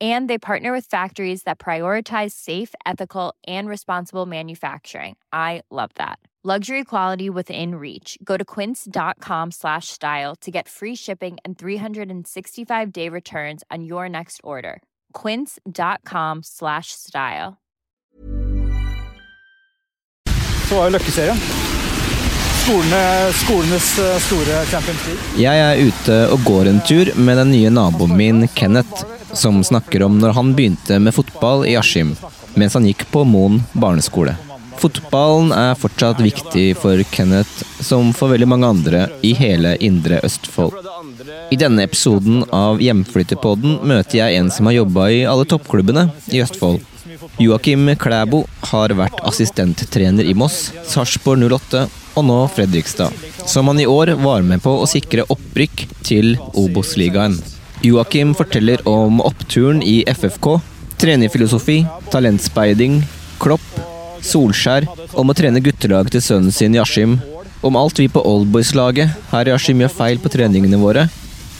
And they partner with factories that prioritize safe, ethical, and responsible manufacturing. I love that. Luxury quality within reach. Go to quince.com slash style to get free shipping and 365 day returns on your next order. Quince.com slash style. Så var jo Løkkeserien. Skolene, skolenes eh, store Champions League. Jeg er ute og går en tur med den nye naboen min, Kenneth, som snakker om når han begynte med fotball i Askim, mens han gikk på Moen barneskole. Fotballen er fortsatt viktig for Kenneth, som for veldig mange andre i hele Indre Østfold. I denne episoden av Hjemflytterpodden møter jeg en som har jobba i alle toppklubbene i Østfold. Joakim Klæbo har vært assistenttrener i Moss, Sarpsborg 08 og nå Fredrikstad, som han i år var med på å sikre opprykk til Obos-ligaen. Joakim forteller om oppturen i FFK, trenerfilosofi, talentspeiding, Klopp, Solskjær, om å trene guttelaget til sønnen sin i Askim, om alt vi på Oldboys-laget her i Askim gjør feil på treningene våre,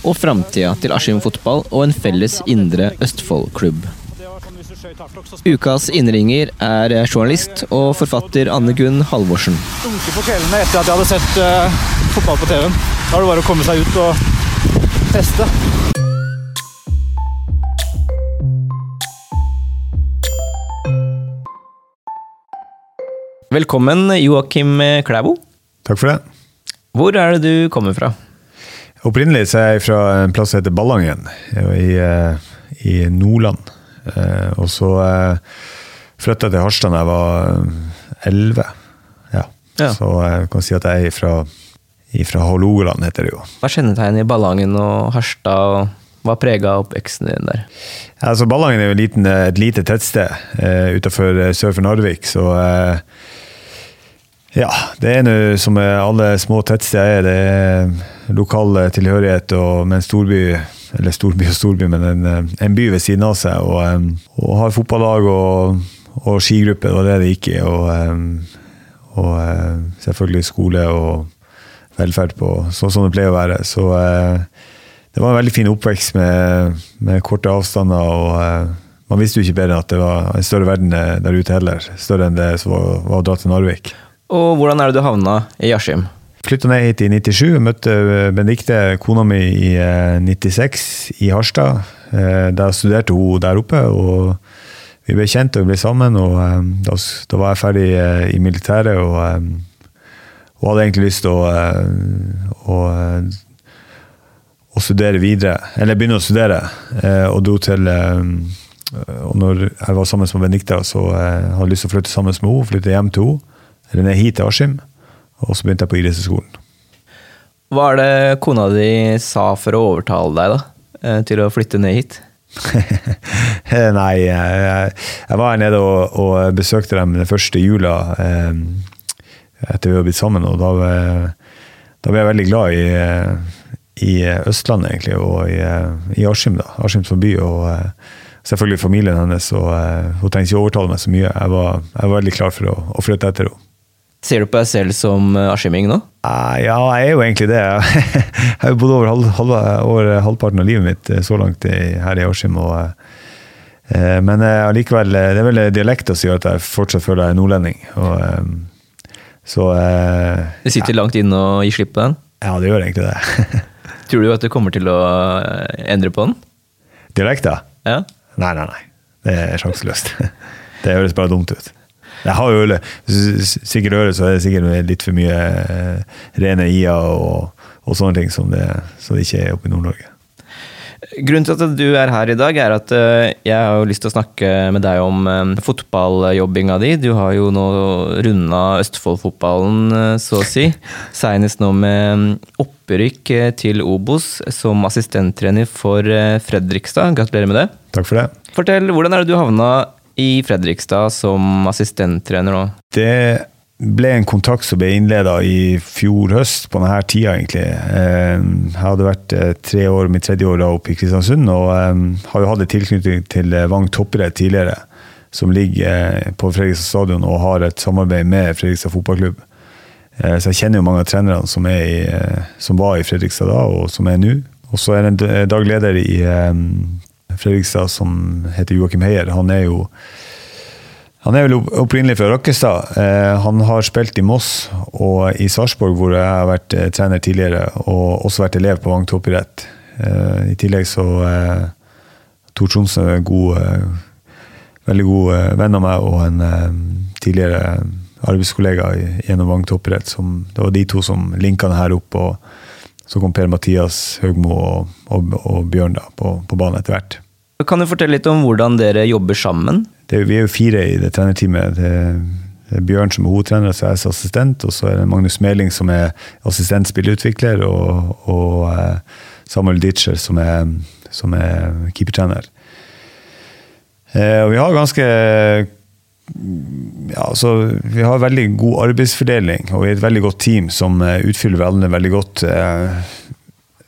og framtida til Askim fotball og en felles Indre Østfold-klubb. Ukas innringer er journalist og forfatter Anne Gunn Halvorsen. Dunke på kveldene etter at jeg hadde sett uh, fotball på TV-en. Da er det bare å komme seg ut og teste. Velkommen, Joakim Klæbo. Takk for det. Hvor er det du kommer fra? Opprinnelig så er jeg fra en plass som heter Ballangen, i, eh, i Nordland. Eh, Og så eh, flytta jeg til Harstad da jeg var elleve. Ja. Ja. Så jeg kan si at jeg er fra, fra Hålogaland, heter det jo. Hva kjennetegner Ballangen og Harstad, og hva prega oppveksten din der? Altså Ballangen er jo liten, eh, et lite tettsted uh, utenfor eh, sør for Narvik, så eh, ja, det er nå som alle små tettsteder er, det er lokal eh, tilhørighet og med en storby, eller storby og storby, men en, eh, en by ved siden av seg, og, eh, og har fotballag og, og skigruppe, det var det det gikk i, og, og selvfølgelig skole og velferd på, sånn som det pleier å være. Så det var en veldig fin oppvekst med, med korte avstander, og man visste jo ikke bedre enn at det var en større verden der ute heller, større enn det som var, var å dra til Narvik. Og hvordan er det du havna i Askim? Flytta ned hit i 97, møtte Benedicte, kona mi, i eh, 96 i Harstad. Da Der studerte hun der oppe, og vi ble kjent og vi ble sammen. og eh, Da, da var jeg ferdig eh, i militæret og, eh, og hadde egentlig lyst til å, eh, å, eh, å studere videre, eller begynne å studere. eh, Og dro til eh, og når jeg var sammen med Benedicte, så eh, hadde jeg lyst til å flytte sammen med henne, flytte hjem til henne, eller ned hit til Askim. Og så begynte jeg på idrettshøyskolen. Hva er det kona di sa for å overtale deg da, eh, til å flytte ned hit? Nei, jeg, jeg var her nede og, og besøkte dem den første jula eh, etter vi var blitt sammen, og da, eh, da ble jeg veldig glad i, eh, i Østlandet, egentlig, og i, i Askim, da. Askim som by, og selvfølgelig familien hennes, og hun trengte ikke å overtale meg så mye. Jeg var, jeg var veldig klar for å, å flytte etter henne. Ser du på deg selv som eh, askiming nå? Eh, Ja, jeg er jo egentlig det. Jeg har bodd over, halv, halv, over halvparten av livet mitt eh, så langt her i Askim. eh, Men allikevel, det er vel dialekta som gjør at jeg fortsatt føler jeg er nordlending. Og, så Det sitter langt inne å gi slipp på den. ja, det gjør egentlig det. Tror du at du kommer til å endre på den? Dialekta? Ja. Nei, nei, nei. Det er sjanseløst. Det høres bare dumt ut. Jeg har jo sikkert øre, så er det sikkert litt for mye eh, rene i-er og, og sånne ting som det, som det ikke er oppe i Nord-Norge. Grunnen til at du er her i dag, er at eh, jeg har jo lyst til å snakke med deg om eh, fotballjobbinga di. Du har jo nå runda Østfold-fotballen, så å si. Seinest nå med mm, opprykk til Obos som assistenttrener for Fredrikstad. Gratulerer med det. Takk for det. Fortell, hvordan er det du havna i Fredrikstad som assistenttrener nå? Det ble en kontakt som ble innleda i fjor høst, på denne tida egentlig. Eh, Jeg hadde vært eh, tre år, mitt tredje år da oppe i Kristiansund, og eh, har jo hatt en tilknytning til Vang toppidrett tidligere, som ligger på Fredrikstad stadion og har et samarbeid med Fredrikstad fotballklubb. Så jeg kjenner jo mange av trenerne som, i, som var i Fredrikstad da, og som er nå. Og så er d- daglig leder i Fredrikstad som heter Joakim Heier. Han er jo han er vel opprinnelig fra Rakkestad. Eh, han har spilt i Moss og i Sarpsborg, hvor jeg har vært eh, trener tidligere, og også vært elev på Vang toppidrett. Eh, I tillegg så Tor Tromsø er en god, veldig god venn av meg, og en tidligere arbeidskollega gjennom Vang toppidrett. Det var de to som linka det her opp, og så kom Per-Mathias Høgmo og, og, og Bjørn da, på, på banen etter hvert. Kan du fortelle litt om hvordan dere jobber sammen? det, vi er jo fire i det trenerteamet. Det, det er Bjørn som er hovedtrener, så er jeg assistent. Og så er det Magnus Meling som er assistent spilleutvikler, og, og eh, Samuel Ditcher som er, som er keepertrener. Eh, og vi har ganske ja, altså, Vi har veldig god arbeidsfordeling, og vi er et veldig godt team som eh, utfyller hverandre veldig godt.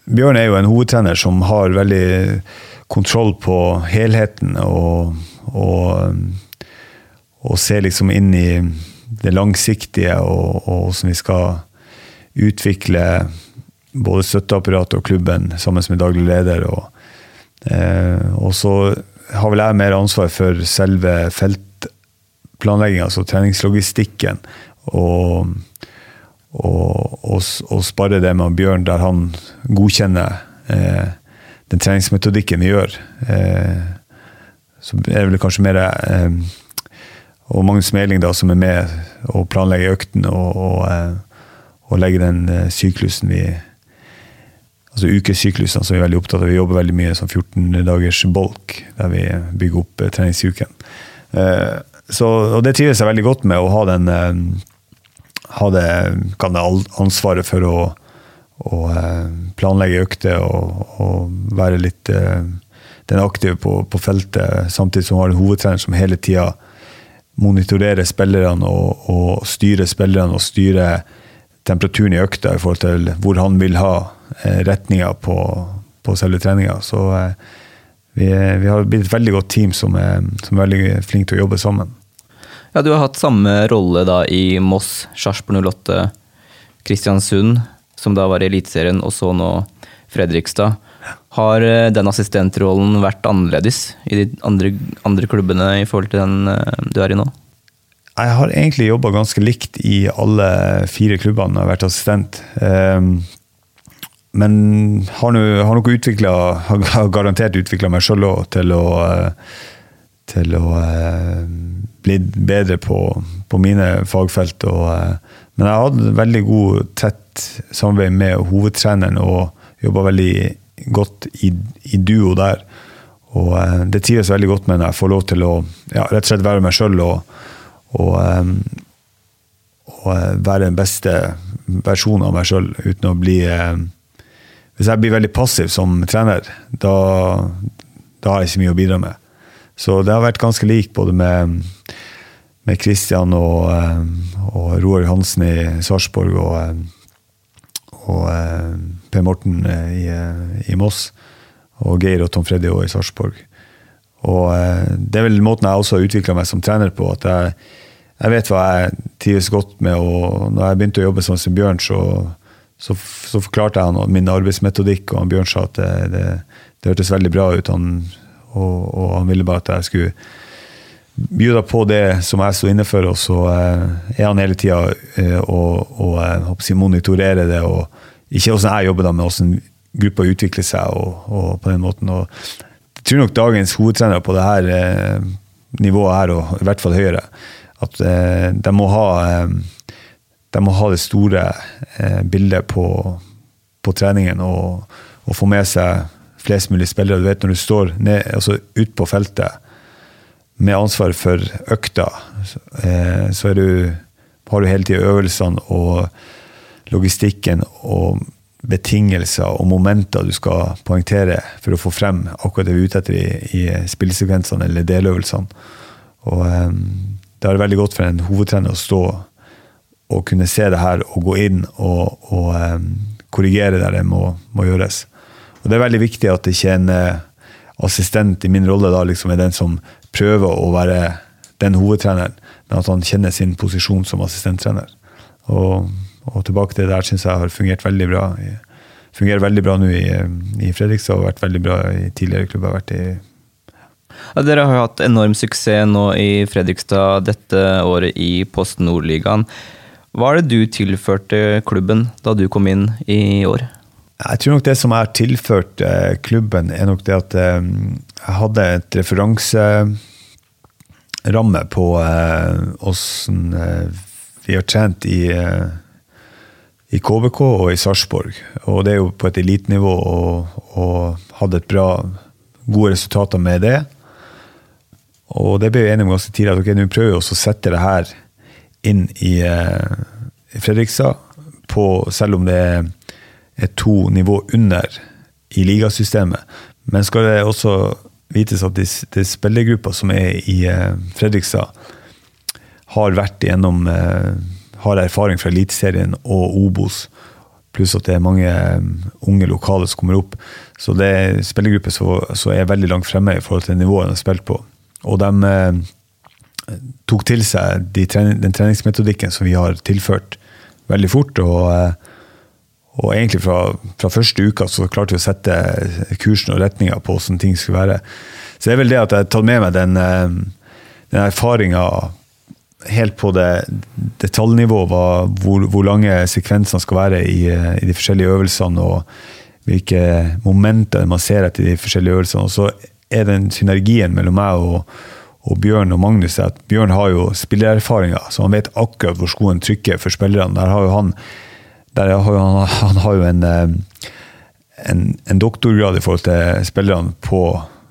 Bjørn er jo en hovedtrener som har veldig kontroll på helheten og, og, og se liksom inn i det langsiktige og, og hvordan vi skal utvikle både støtteapparatet og klubben sammen med daglig leder. Og, eh, så har vel jeg mer ansvar for selve feltplanlegginga, altså treningslogistikken. Og, og, og, og spare det med Bjørn der han godkjenner eh, den treningsmetodikken vi gjør. Eh, så er det vel kanskje mer eh, Og Magnus Meling da, som er med og planlegger økten og, og, eh, og legger den syklusen vi Altså ukesyklusene som vi er veldig opptatt av. Vi jobber veldig mye som 14 dagers bolk, der vi bygger opp treningsuken. Så, og det trives jeg veldig godt med, å ha den ha det, det ansvaret for å, å eh, planlegge økter og, og være litt eh, den aktive på, på feltet, samtidig som har en hovedtrener som hele tida monitorerer spillerne og, og styrer spillerne og styrer temperaturen i økta i forhold til hvor han vil ha eh, retninga på, på selve treninga. Så vi, vi har blitt et veldig godt team som er, som er veldig flinke til å jobbe sammen. Ja, Du har hatt samme rolle da i Moss, Sarpsborg 08, Kristiansund, som da var i Eliteserien, og så nå Fredrikstad. Har eh, den assistentrollen vært annerledes i de andre, andre klubbene i forhold til den eh, du er i nå? Jeg har egentlig jobba ganske likt i alle fire klubbene jeg har vært assistent. Ehm, men har, nu, har nok utvikla Har garantert utvikla meg sjøl òg til å eh, til å bli bedre på, på mine fagfelt. Og, men jeg har hatt veldig god, tett samarbeid med hovedtreneren og jobba veldig godt i, i duo der. Og eh, det trives veldig godt med når jeg får lov til å ja, rett og slett være meg sjøl og, og, eh, og eh, være den beste versjonen av meg sjøl uten å bli eh, Hvis jeg blir veldig passiv som trener, da, da har jeg ikke mye å bidra med. Så det har vært ganske lik både med, med Christian og, eh, og Roar Hansen i Sarpsborg og, eh, og eh, Per Morten eh, i, eh, i Moss. Og Geir og Tom Freddy også i Sarpsborg. Og eh, det er vel måten jeg også har utvikla meg som trener på. At jeg, jeg vet hva jeg trives godt med. og når jeg begynte å jobbe som Bjørn, så, så, så forklarte jeg han min arbeidsmetodikk, og han Bjørn sa at det, det, det hørtes veldig bra ut. Han, og, og, han ville bare at jeg skulle bjuda på det som jeg sto inne for, og så eh, er han hele tida eh, og, og jeg monitorerer det. og Ikke åssen jeg jobber, da, men åssen gruppa utvikler seg. og, og på den måten, og Jeg tror nok dagens hovedtrenere på det her eh, nivået her, og i hvert fall høyere, at eh, de må ha eh, de må ha det store eh, bildet på, på treningen og, og, få med seg flest mulig spillere. Du vet Når du står ned, altså ut på feltet med ansvar for økta, så du, har du hele tida øvelsene og logistikken og betingelser og momenter du skal poengtere for å få frem akkurat det vi er ute etter i, i spillsekvensene eller deløvelsene. Og um, det er veldig godt for en hovedtrener å stå og kunne se det her og gå inn og, og um, korrigere der det må, må, gjøres. Og Det er veldig viktig at ikke en assistent i min rolle da liksom er den som prøver å være den hovedtreneren, men at han kjenner sin posisjon som assistenttrener. Og, og tilbake til det der syns jeg har fungert veldig bra. Fungerer veldig bra nå i, i Fredrikstad og har vært veldig bra i tidligere klubber vært i ja, dere har jo hatt enorm suksess nå i Fredrikstad dette året i Post Nordligaen. Hva er det du tilførte klubben da du kom inn i år? Jeg tror nok det som jeg har tilført eh, klubben, er nok det at eh, jeg hadde et referanseramme på åssen eh, vi har trent i, i KBK og i Sarpsborg. Og det er jo på et elitenivå og, og hadde et bra, gode resultater med det. Og det ble vi enige om ganske tidlig, at okay, nå prøver vi også å sette det her inn i, i Fredrikstad, på, selv om det er to nivå under i ligasystemet. Men skal det også vites at de, spillergruppa som er i uh, Fredrikstad, har vært gjennom uh, har erfaring fra Eliteserien og Obos. Pluss at det er mange unge lokale som kommer opp. Så det er spillergrupper som er veldig langt fremme i forhold til nivået de har spilt på. Og de eh, tok til seg de, den treningsmetodikken som vi har tilført, veldig fort. Og, eh, og egentlig fra, fra, første uka så klarte vi å sette kursen og retninga på hvordan ting skulle være. Så det er vel det at jeg har tatt med meg den, eh, den erfaringa helt på det detaljnivået, hvor, hvor, lange sekvensene skal være i, i, de forskjellige øvelsene, og hvilke momenter man ser etter de forskjellige øvelsene. Og så er den synergien mellom meg og, og Bjørn og Magnus at Bjørn har jo spillererfaringer, så han vet akkurat hvor skoen trykker for spillerne. Der har jo han, har jo han, han har jo en, eh, en, en, doktorgrad i forhold til spillerne på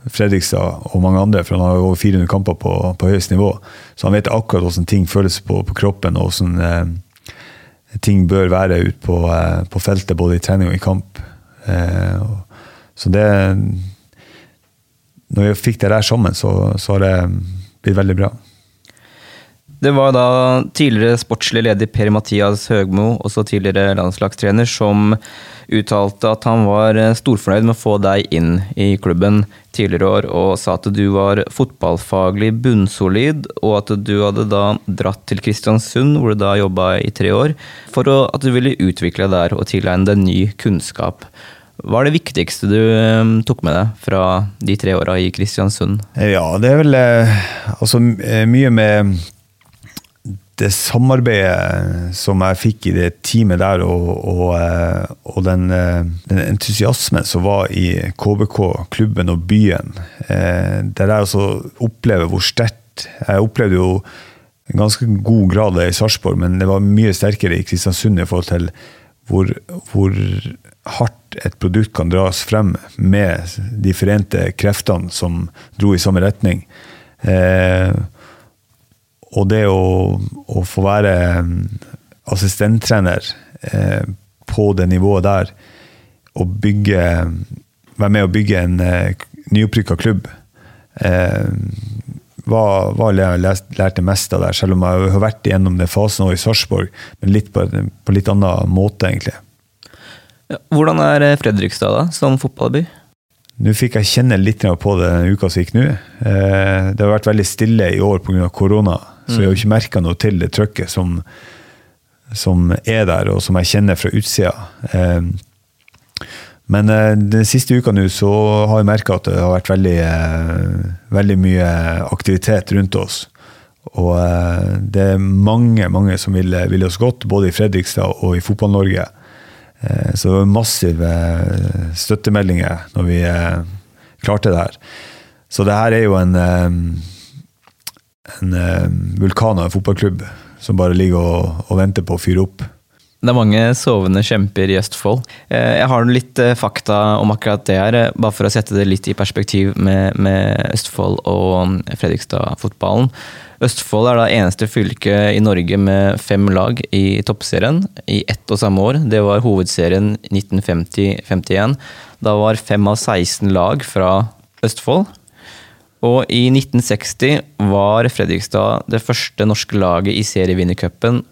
Fredrikstad og mange andre, for han har jo over 400 kamper på, på høyest nivå. Så han vet akkurat hvordan ting føles på, på kroppen, og hvordan eh, ting bør være ute på, eh, på, feltet, både i trening og i kamp. Eh, så det når vi fikk det der sammen, så, så har det blitt veldig bra. Det var da tidligere sportslig leder Per-Mathias Høgmo, også tidligere landslagstrener, som uttalte at han var storfornøyd med å få deg inn i klubben tidligere år, og sa at du var fotballfaglig bunnsolid, og at du hadde da dratt til Kristiansund, hvor du da jobba i tre år, for at du ville utvikle der og tilegne deg ny kunnskap. Hva er det viktigste du um, tok med deg fra de tre åra i Kristiansund? Ja, det er vel eh, altså, eh, mye med det samarbeidet som jeg fikk i det teamet der, og, og, eh, og den, den, entusiasmen som var i KBK, klubben og byen. Der jeg også opplever hvor sterkt Jeg opplevde jo en ganske god grad i Sarpsborg, men det var mye sterkere i Kristiansund i forhold til hvor, hvor hardt et produkt kan dras frem med de forente kreftene som dro i samme retning. Eh, og det å, å, få være mm, assistenttrener eh, på det nivået der, og bygge, være med å bygge en eh, nyopprykka klubb, eh, var, jeg lærte mest av det, selv om jeg har vært igjennom den fasen i Sarpsborg, men litt på, på litt annen måte, egentlig. Hvordan er eh, Fredrikstad da, som fotballby? Nå fikk jeg kjenne litt på det denne uka som gikk nå. Eh, det har vært veldig stille i år pga. korona, så jeg har ikke merka noe til det trøkket som, som er der, og som jeg kjenner fra utsida. Eh, men eh, den siste uka nå så har jeg merka at det har vært veldig, veldig mye aktivitet rundt oss. Og det er mange mange som vil, vil oss godt, både i Fredrikstad og i Fotball-Norge. Så det var massive støttemeldinger når vi klarte det her. Så det her er jo en, en vulkan av en fotballklubb som bare ligger og, og venter på å fyre opp. Det er mange sovende kjemper i Østfold. Eh, jeg har litt eh, fakta om akkurat det her, eh, bare for å sette det litt i perspektiv med, med Østfold og mm, Fredrikstad-fotballen. Østfold er da eneste fylke i Norge med fem lag i toppserien i ett og samme år. Det var hovedserien 1950-51. Da var fem av 16 lag fra Østfold. Og i 1960 var Fredrikstad det første norske laget i serievinnercupen,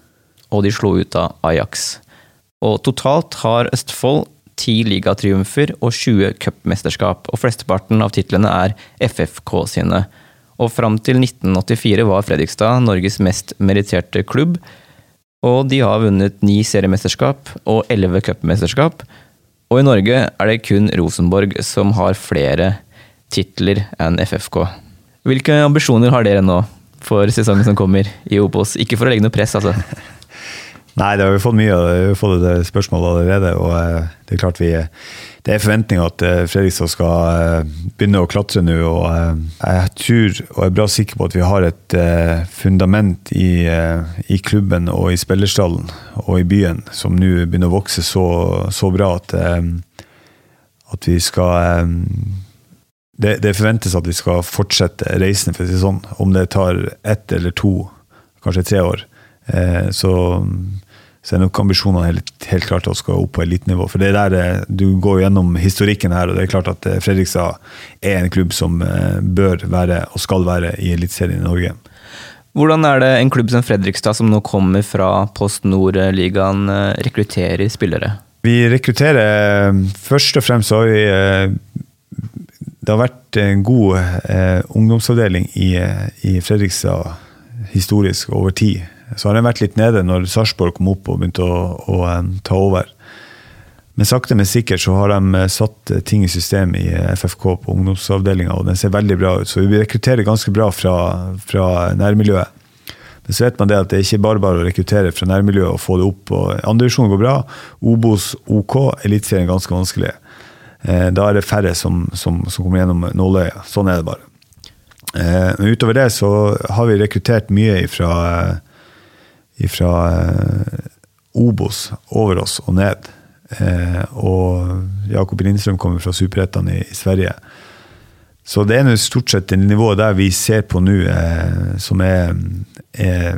og de slo ut av Ajax. Og totalt har Østfold ti ligatriumfer og 20 cupmesterskap, og flesteparten av titlene er FFK sine. Og fram til 1984 var Fredrikstad Norges mest meritterte klubb, og de har vunnet ni seriemesterskap og elleve cupmesterskap. Og i Norge er det kun Rosenborg som har flere titler enn FFK. Hvilke ambisjoner har dere nå for sesongen som kommer i Obos? Ikke for å legge noe press, altså. Nei, det har vi fått mye av. vi har fått et spørsmål allerede. og eh, Det er klart vi, det er forventninger at eh, Fredrikstad skal eh, begynne å klatre nå. og Jeg tror og er bra sikker på at vi har et fundament i, i klubben og i spillerstallen og i byen som nå begynner å vokse så, så bra at, at vi skal det, det, forventes at vi skal fortsette reisen, for å si sånn. Om det tar ett eller to, kanskje tre år. Eh, så, så er nok ambisjonene helt, helt klart å skal opp på elitenivå. For det er der eh, du går gjennom historikken her, og det er klart at eh, Fredrikstad er en klubb som eh, bør være, og skal være, i Eliteserien i Norge. Hvordan er det en klubb som Fredrikstad, som nå kommer fra Post Nord-ligaen, rekrutterer spillere? Vi rekrutterer Først og fremst har vi det har vært en god ungdomsavdeling i, i, Fredrikstad historisk over tid. Så har den vært litt nede når Sarpsborg kom opp og begynte å, å, ta over. Men sakte, men sikkert så har de eh, satt eh, ting i system i eh, FFK på ungdomsavdelinga, og den ser veldig bra ut. Så vi rekrutterer ganske bra fra, fra nærmiljøet. Men så vet man det at det er ikke bare bare å rekruttere fra nærmiljøet og få det opp. Andredivisjonen går bra. Obos OK. Eliteserien ganske vanskelig. Da er det færre som, som, som kommer gjennom nåløyet. Sånn er det bare. Men utover det så har vi rekruttert mye fra ifra eh, Obos over oss og ned. Og Jakob Lindstrøm kommer fra Superettan i, Sverige. Så det er stort sett det nivået der vi ser på nå, som er, er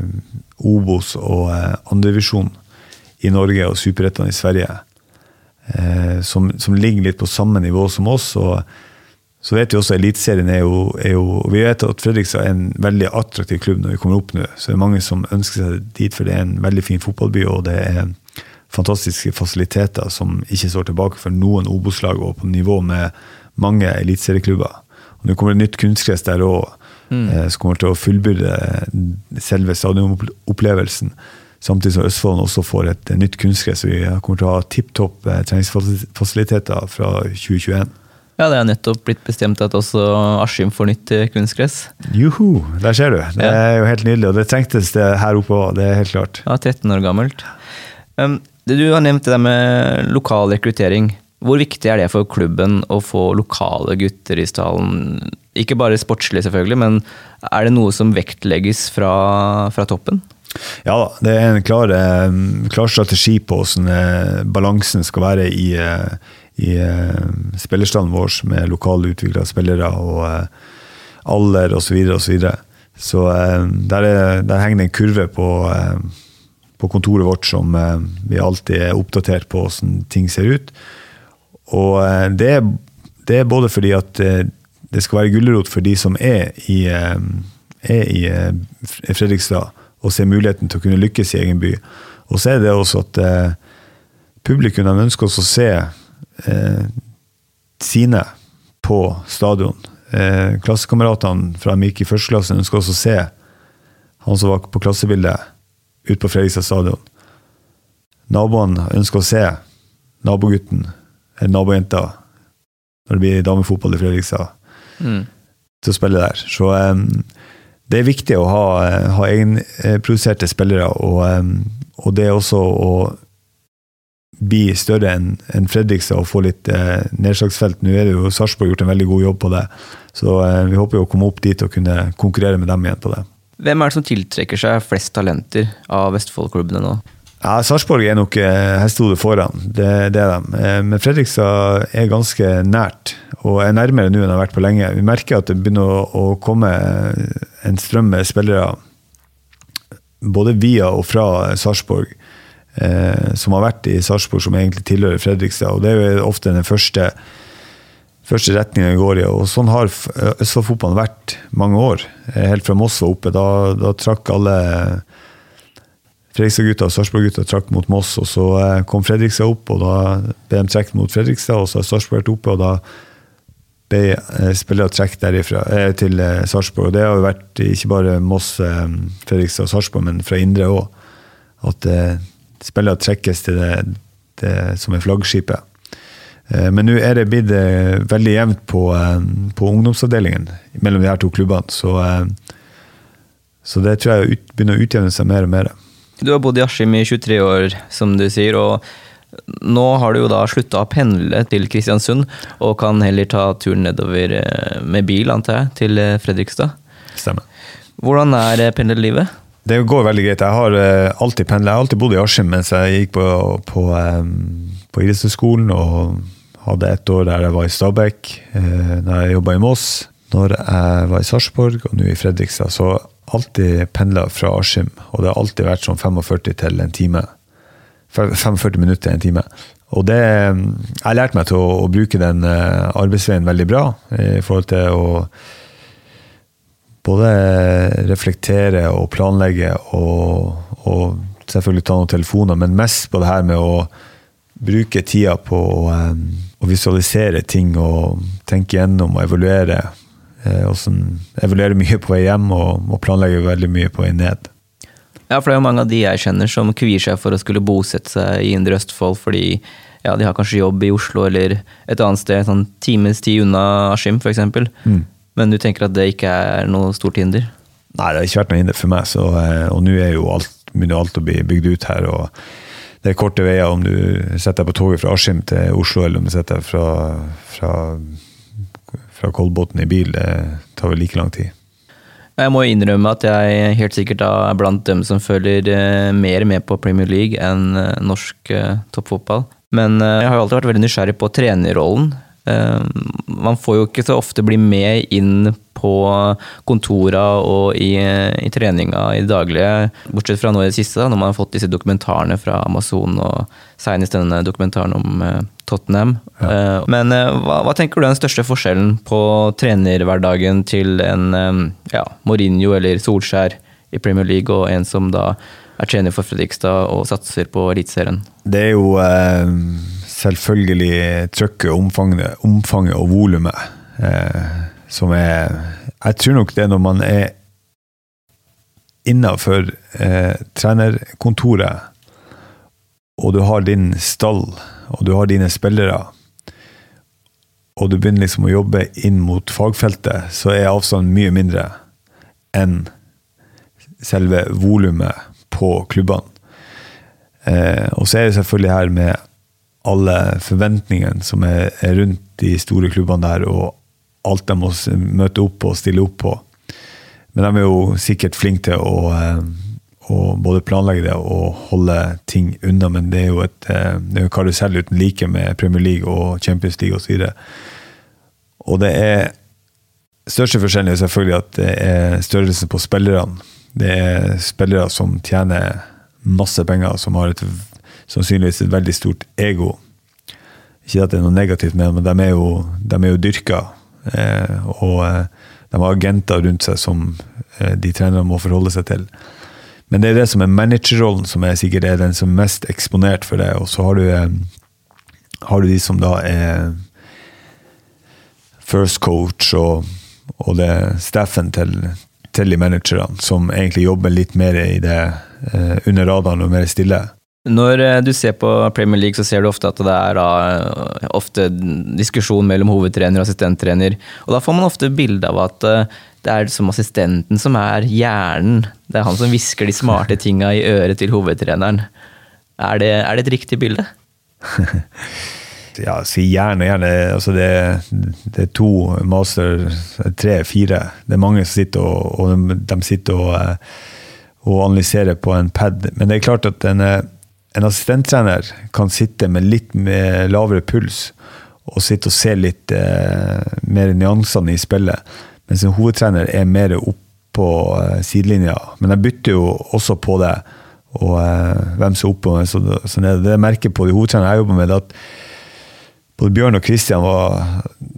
Obos og eh, andredivisjon i Norge og Superettan i Sverige eh, som, som, ligger litt på samme nivå som oss. og så vet vi også Eliteserien er er jo Vi vet at Fredrikstad er en veldig attraktiv klubb når vi kommer opp nå. Så det er mange som ønsker seg dit, for det er en veldig fin fotballby. og det er fantastiske fasiliteter som ikke står tilbake for noen Obos-lag, og på nivå med mange eliteserieklubber. Nå kommer det nytt kunstgress der òg, mm. eh, som kommer til å fullbyrde selve stadionopplevelsen. Samtidig som Østfold også får et nytt kunstgress. Vi kommer til å ha tipp topp eh, treningsfasiliteter fra 2021. Ja, det er nettopp blitt bestemt at også Askim får nytt eh, kunstgress. Juhu, der ser du. Det er jo helt nydelig. Og det trengtes det her oppe òg, det er helt klart. Ja, 13 år gammelt. Um, du har nevnt det der med lokal rekruttering. Hvor viktig er det for klubben å få lokale gutter i stallen? Ikke bare sportslig, selvfølgelig, men er det noe som vektlegges fra, fra toppen? Ja da, det er en klar, klar strategi på hvordan eh, balansen skal være i, eh, i spillerstanden vår med lokale utvikla spillere og alder osv. Så, videre, og så, videre. så der, er, der, henger det en kurve på, på kontoret vårt som vi alltid er oppdatert på hvordan ting ser ut. Og det det er både fordi at det skal være gulrot for de som er i, er i Fredrikstad og se muligheten til å kunne lykkes i egen by. Og så er det også at eh, publikum de ønsker også å se eh, sine på stadion. Eh, klassekameratene fra de gikk i første klasse, ønska også å se han som var på klassebildet, ute på Fredrikstad stadion. Naboene ønsker å se nabogutten eller nabojenta når det blir damefotball i Fredrikstad, Mm. til å spille der. Så um, det er viktig å ha, ha egenproduserte spillere, og, um, og det er også å bli større enn en Fredrikstad og få litt eh, nedslagsfelt. Nå er det jo Sarpsborg gjort en veldig god jobb på det, så eh, vi håper jo å komme opp dit og kunne konkurrere med dem igjen på det. Hvem er det som tiltrekker seg flest talenter av Vestfold-klubbene nå? Ja, Sarpsborg er nok eh, hestehodet foran, det, det er de. Eh, men Fredrikstad er ganske nært, og er nærmere nå enn det har vært på lenge. Vi merker at det begynner å, å komme en strøm med spillere både via og fra Sarpsborg, eh, som har vært i Sarpsborg, som egentlig tilhører Fredrikstad. og Det er jo ofte den første, første retningen vi går i. og Sånn har Østfold-fotballen vært mange år. Eh, Helt fra Moss var oppe. Da, da trakk alle Fredrikstad-gutta og Sarpsborg-gutta trakk mot Moss, og så eh, kom Fredrikstad opp, og da ble de trukket mot Fredrikstad, og så har Sarpsborg vært oppe, og da ble eh, spillere trukket derifra eh, til eh, Sarpsborg. Og det har jo vært ikke bare Moss, eh, Fredrikstad og Sarpsborg, men fra Indre òg. At eh, spillere trekkes til det, det som er flaggskipet. Eh, Men nå er det blitt eh, veldig jevnt på, eh, på ungdomsavdelingen mellom de her to klubbene. Så, så det tror jeg ut, begynner å utjevne seg mer og mer. Du har bodd i Askim i 23 år, som du sier, og nå har du jo da slutta å pendle til Kristiansund, og kan heller ta turen nedover med bil, antar jeg, til Fredrikstad. Stemmer. Hvordan er pendlerlivet? Det går veldig greit. Jeg har eh, alltid pendlet. Jeg har alltid bodd i Askim mens jeg gikk på, på, um, på idrettshøyskolen og hadde ett år der jeg var i Stabekk, uh, da jeg jobba i Moss, når jeg var i Sarpsborg og nå i Fredrikstad. Så alltid pendla fra Askim, og det har alltid vært sånn 45 til en time. 45 minutter til en time. Og det Jeg lærte meg til å, å bruke den eh, arbeidsveien veldig bra i forhold til å både reflektere og planlegge og, og selvfølgelig ta noen telefoner, men mest på det her med å bruke tida på å, å visualisere ting og tenke gjennom og evaluere. Eh, sånn, evaluere mye på vei hjem og, og planlegge veldig mye på vei ned. Ja, for det er jo mange av de jeg kjenner som kvier seg for å skulle bosette seg i Indre Østfold fordi ja, de har kanskje jobb i Oslo eller et annet sted, sånn times tid unna Askim f.eks. Mm. Men du tenker at det ikke er noe stort hinder? Nei, det har ikke vært noe hinder for meg, så, eh, og nå er jo alt, begynner alt å bli bygd ut her. og Det er korte veier om du setter deg på toget fra Askim til Oslo, eller om du setter deg fra, fra, fra Kolbotn i bil. Det tar vel like lang tid. Jeg må innrømme at jeg helt sikkert er blant dem som følger eh, mer med på Premier League enn eh, norsk toppfotball. Men jeg har jo alltid vært veldig nysgjerrig på trenerrollen. Eh, man får jo ikke så ofte bli med inn på kontora og i, i treninga i det daglige, bortsett fra nå i det siste, da, når man har fått disse dokumentarene fra Amazon og senest denne dokumentaren om eh, Tottenham. Ja. Men eh, hva, hva tenker du er den største forskjellen på trenerhverdagen til en ja, Mourinho eller Solskjær i Premier League, og en som da er trener for Fredrikstad og satser på Eliteserien? Det er jo eh, selvfølgelig trøkket, omfanget, omfanget og volumet eh, som er Jeg tror nok det når man er innafor eh, trenerkontoret, og du har din stall, og du har dine spillere, og du begynner liksom å jobbe inn mot fagfeltet, så er avstanden mye mindre enn selve volumet på klubbene. Eh, og så er det selvfølgelig her med alle forventningene som er, rundt de store klubbene der, og alt de må møte opp på og stille opp på. Men de er jo sikkert flinke til å, eh, å både planlegge det og holde ting unna, men det er jo et eh, det er jo karusell uten like med Premier League og Champions League osv. Og det er Største forskjellen er selvfølgelig at det er størrelsen på spillerne. Det er spillere som tjener masse penger, som har et, sannsynligvis et veldig stort ego. Ikke at det er noe negativt med dem, men de er jo, de er jo dyrka. Eh, og eh, de har agenter rundt seg som eh, de trenerne må forholde seg til. Men det er det som er managerrollen som er sikkert er den som er mest eksponert for det. Og så har du, eh, har du de som da er first coach og, og det staffen til, til de managerne, som egentlig jobber litt mer i det eh, under radaren og mer stille. Når eh, du ser på Premier League, så ser du ofte at det er da, eh, ofte diskusjon mellom hovedtrener og assistenttrener. Og da får man ofte bilde av at eh, det er som assistenten som er hjernen. Det er han som hvisker de smarte tinga i øret til hovedtreneren. Er det, er det et riktig bilde? ja, si gjerne, gjerne. Altså det, det, er to master, tre, fire. Det er mange som sitter og, og de, sitter og, og, analyserer på en pad. Men det er klart at en, en assistenttrener kan sitte med litt med lavere puls og sitte og se litt eh, mer nyansene i spillet. Mens en hovedtrener er mer opp på eh, sidelinja. Men jeg bytter jo også på det og eh, hvem som er oppe og så, så nede. Det jeg merker på de hovedtrenerne jeg jobber med, er at både Bjørn og Kristian var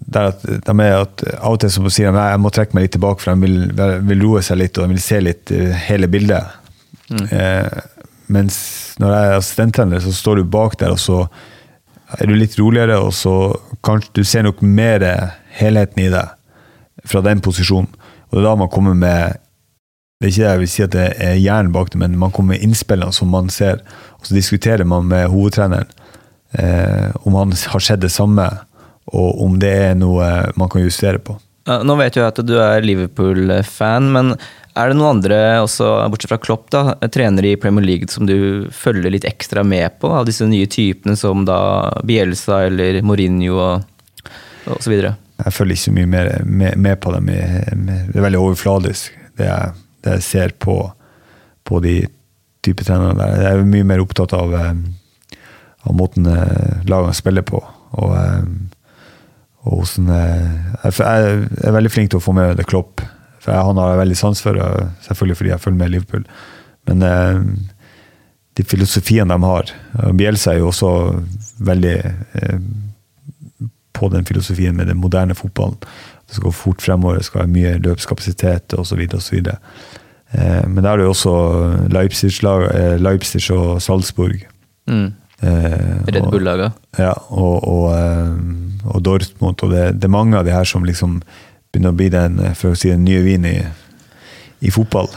der at de er at av og til så sier de jeg må trekke meg litt tilbake, for de vil, vil roe seg litt og de vil se litt uh, hele bildet. Mm. Eh, mens når jeg er assistenttrener, så står du bak der, og så er du litt roligere, og så kanskje du ser nok mer helheten i det fra den posisjonen. Og det er da man kommer med det er ikke det jeg vil si at det er hjernen bak det, men man kommer med innspillene som man ser. Og så diskuterer man med hovedtreneren eh, om han har sett det samme, og om det er noe man kan justere på. Nå vet jeg at du er Liverpool-fan, men er det noen andre, også, bortsett fra Klopp, da, trenere i Premier League som du følger litt ekstra med på? Av disse nye typene som da Bielsa eller Mourinho og, osv.? Jeg følger ikke så mye mer med, med på dem. Det er veldig overfladisk. Det jeg, det jeg ser på, på de type trenerne der. Jeg er mye mer opptatt av, eh, av måten eh, lagene spiller på. Og, eh, og hvordan Jeg er veldig flink til å få med det Klopp. For jeg, Han har jeg veldig sans for, selvfølgelig fordi jeg følger med Liverpool. Men de filosofiene de har Bielsa er jo også veldig på den filosofien med den moderne fotballen. Det skal gå fort fremover, det skal være mye løpskapasitet osv. Eh, men der er det jo også Leipzig, eh, Leipzig og Salzburg. Mm. Eh, Red Bull-laga. Ja, og, og, eh, og, Dortmund. Og det, det, er mange av de her som liksom begynner å bli den, for å si, den nye vin i, i fotball.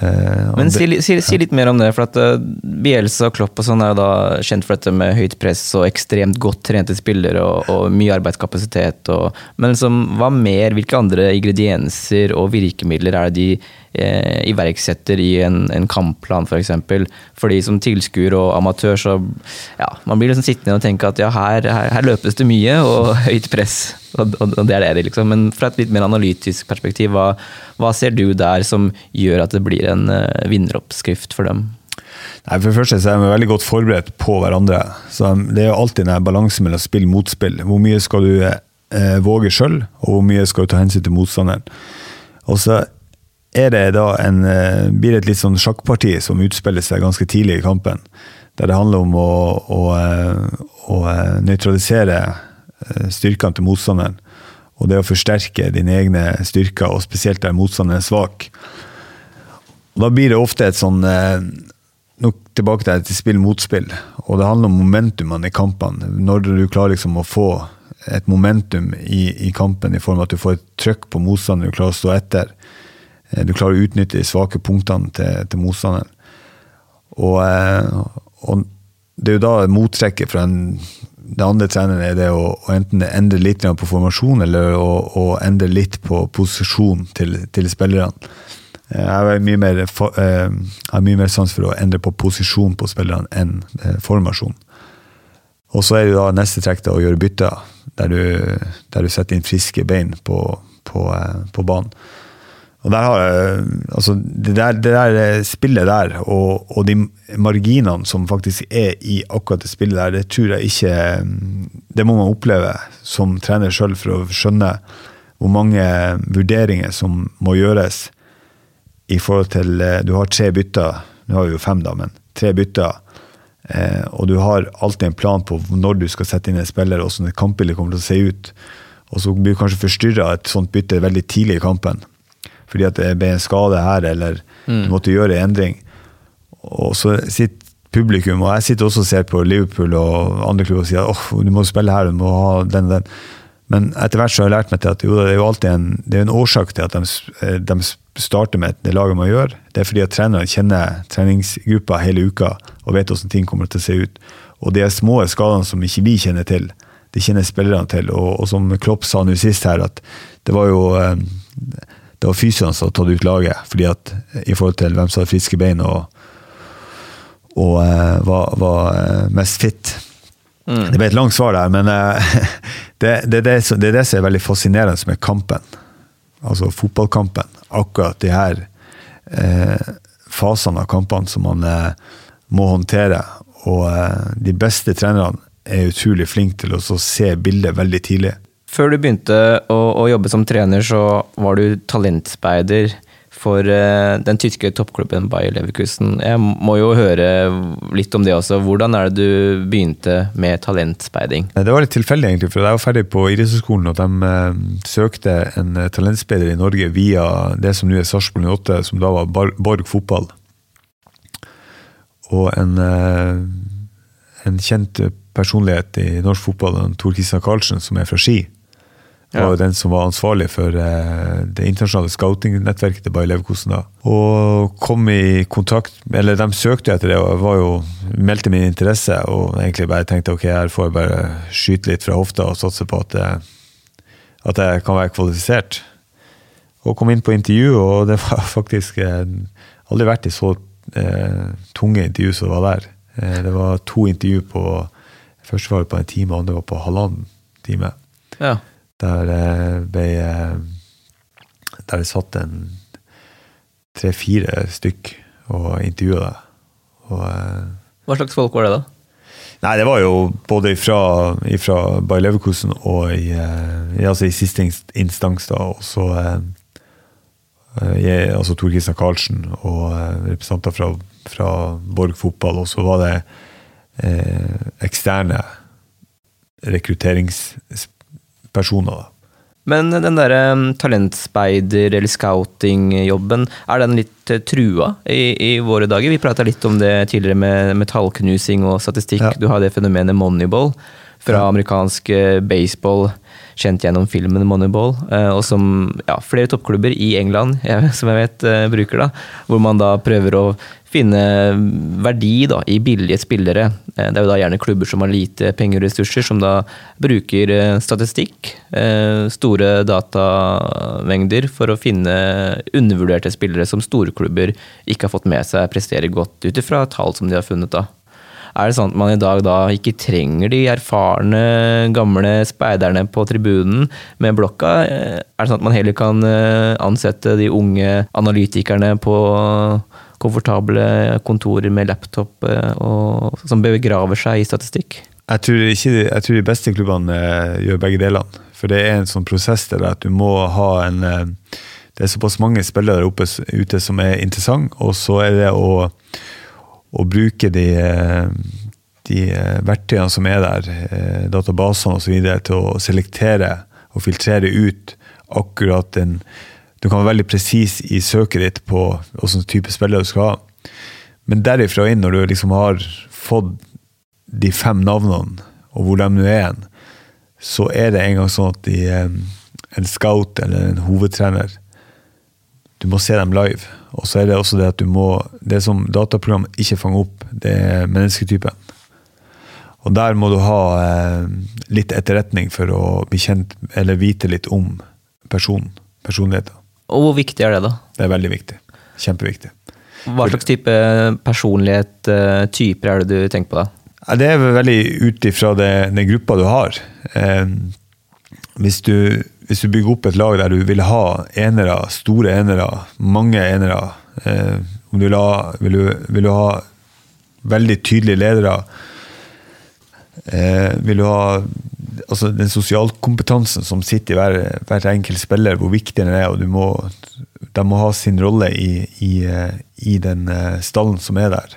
Eh, Men si, si, si, litt mer om det. for at uh, Bielsa og Klopp og sånn er jo da kjent for dette med høyt press og ekstremt godt trente spillere og, og mye arbeidskapasitet. Og, men liksom, hva mer? Hvilke andre ingredienser og virkemidler er det de eh, iverksetter i en, en kampplan, f.eks. For eksempel. Fordi som tilskuer og amatør så ja, man blir liksom sittende og tenke at ja, her, her, her løpes det mye og høyt press. Og, og, og det er det, liksom. Men fra et litt mer analytisk perspektiv, hva, hva ser du der som gjør at det blir en uh, vinneroppskrift for dem? Nei, for det første så er de veldig godt forberedt på hverandre. Så Det er jo alltid en balanse mellom spill motspill. Hvor mye skal du eh, våge sjøl, og hvor mye skal du ta hensyn til motstanderen. Og så er det da en, eh, blir det et litt sånn sjakkparti som utspiller seg ganske tidlig i kampen. Der det handler om å, å, eh, å eh, nøytralisere styrkene til motstanderen. Og det å forsterke dine egne styrker, og spesielt der motstanderen er svak. Og da blir det ofte et sånn nok tilbake til spill motspill. Og det handler om momentumene i kampene. Når du klarer liksom å få et momentum i, i kampen i form av at du får et trøkk på motstanderen, du klarer å stå etter. Eh, du klarer å utnytte de svake punktene til, til motstanderen. Og, eh, og, det er jo da mottrekket fra den, den andre treneren er det å, å enten endre litt på formasjon, eller å, å endre litt på posisjon til, til spillerne. Eh, jeg har mye mer, mer sans for å endre på posisjon på spillerne enn formasjon. Og så er det da neste trekk da, å gjøre bytter, der du, der du setter inn friske bein på, på, på banen. Og der har jeg, altså det der, det der spillet der, og, og, de marginene som faktisk er i akkurat det spillet der, det tror jeg ikke Det må man oppleve som trener sjøl for å skjønne hvor mange vurderinger som må gjøres i forhold til eh, Du har tre bytter, nå har vi jo fem, da, men tre bytter. Eh, og du har alltid en plan på når du skal sette inn en spiller, og hvordan kampbildet kommer til å se ut. Og så blir du kanskje forstyrra et sånt bytte veldig tidlig i kampen fordi at det ble en skade her, eller mm. du måtte gjøre en endring. Og så sitter publikum, og jeg sitter også og ser på Liverpool og andre klubber og sier åh, oh, du må spille her, du må ha den og den. Men etter hvert så har jeg lært meg til at jo, det er jo alltid en, det er en årsak til at de, eh, de starter med det laget man gjør. Det er fordi at trenerne kjenner treningsgruppa hele uka og vet hvordan ting kommer til å se ut. Og de små skadene som ikke vi kjenner til, de kjenner spillerne til. Og, og som Klopp sa nå sist her, at det var jo eh, det var fysioene som hadde tatt ut laget fordi at i forhold til hvem som hadde friske bein og, og uh, var, var, mest fit. Mm. Det ble et langt svar der, men uh, det, det, det, det, er det som er veldig fascinerende med kampen. Altså fotballkampen. Akkurat de her uh, fasene av kampene som man må håndtere. Og de beste trenerne er utrolig flinke til å se bildet veldig tidlig. Før du begynte å, å, jobbe som trener, så var du talentspeider for uh, den tyske toppklubben Bayer Leverkusen. Jeg må jo høre litt om det også. Hvordan er det du begynte med talentspeiding? Det var litt tilfeldig, egentlig. for Jeg var ferdig på idrettshøyskolen, og de uh, søkte en uh, talentspeider i Norge via det som nå er Sarpsborg 8, som da var Bar Borg fotball. Og en, en kjent personlighet i norsk fotball, Tor Kristian Karlsen, som er fra Ski ja. var den som var ansvarlig for uh, det internasjonale scouting-nettverket til Bayer Leverkosen. da. Og kom i kontakt Eller de søkte etter det og var jo, meldte min interesse. Og egentlig bare tenkte ok, her får jeg bare skyte litt fra hofta og satse på at, at jeg kan være kvalifisert. Og kom inn på intervju, og det var faktisk uh, aldri vært i så eh, tunge intervju som det var der. det var to intervju på Første var det på en time, og andre var på halvannen time. Ja. Der eh, ble eh, Der det satt en tre-fire stykk og intervjua deg. Eh, Hva slags folk var det, da? Nei, det var jo både fra, Bayer Leverkusen og i, altså i siste instans, da, og så jeg, altså Tor Kristian Karlsen og representanter fra, fra Borg fotball. Og så var det eh, eksterne rekrutteringsspillere personer. Men den derre talentspeider- eller scouting-jobben, er den litt eh, trua i, i våre dager? Vi prata litt om det tidligere med metallknusing og statistikk. Ja. Du har det fenomenet moneyball fra amerikansk eh, baseball, kjent gjennom filmen Moneyball. Eh, og som ja, flere toppklubber i England, som jeg vet, bruker. da, Hvor man da prøver å finne verdi da, i billige spillere. Eh, det er jo da gjerne klubber som har lite penger og ressurser, som da bruker eh, statistikk, eh, store datamengder, for å finne undervurderte spillere som storklubber ikke har fått med seg presterer godt ut ifra tall som de har funnet. da. Er det sånn at man i dag da ikke trenger de erfarne, gamle speiderne på tribunen med blokka? Er det sånn at man heller kan ansette de unge analytikerne på komfortable kontorer med laptop eh, og, som begraver seg i statistikk? Jeg tror, ikke, jeg tror de beste klubbene eh, gjør begge delene. For det er en sånn prosess der at du må ha en eh, Det er såpass mange spillere oppe ute som er interessante, og så er det å, å bruke de, de verktøyene som er der, databasene osv., til å selektere og filtrere ut akkurat den du kan være veldig presis i søket ditt på hvilken type spiller du skal ha. Men derifra inn, når du liksom har fått de fem navnene, og hvor de nå er så er det en gang sånn at de, en scout eller en hovedtrener Du må se dem live. Og så er det også det at du må Det som dataprogram ikke fanger opp, det er mennesketypen. Og der må du ha eh, litt etterretning for å bli kjent, eller vite litt om personen. Personligheten. Og hvor viktig er det, da? Det er veldig viktig. Kjempeviktig. Hva slags type personlighet, eh, typer er det du tenker på da? Det er veldig ut ifra den gruppa du har. Eh, hvis du, hvis du, bygger opp et lag der du vil ha enere, store enere, mange enere eh, vil, du ha, vil, du, vil du ha veldig tydelige ledere vil du ha altså den sosialkompetansen som sitter i hver, hver enkelt spiller, hvor viktig den er. og du må, De må ha sin rolle i, i, i den eh, stallen som er der.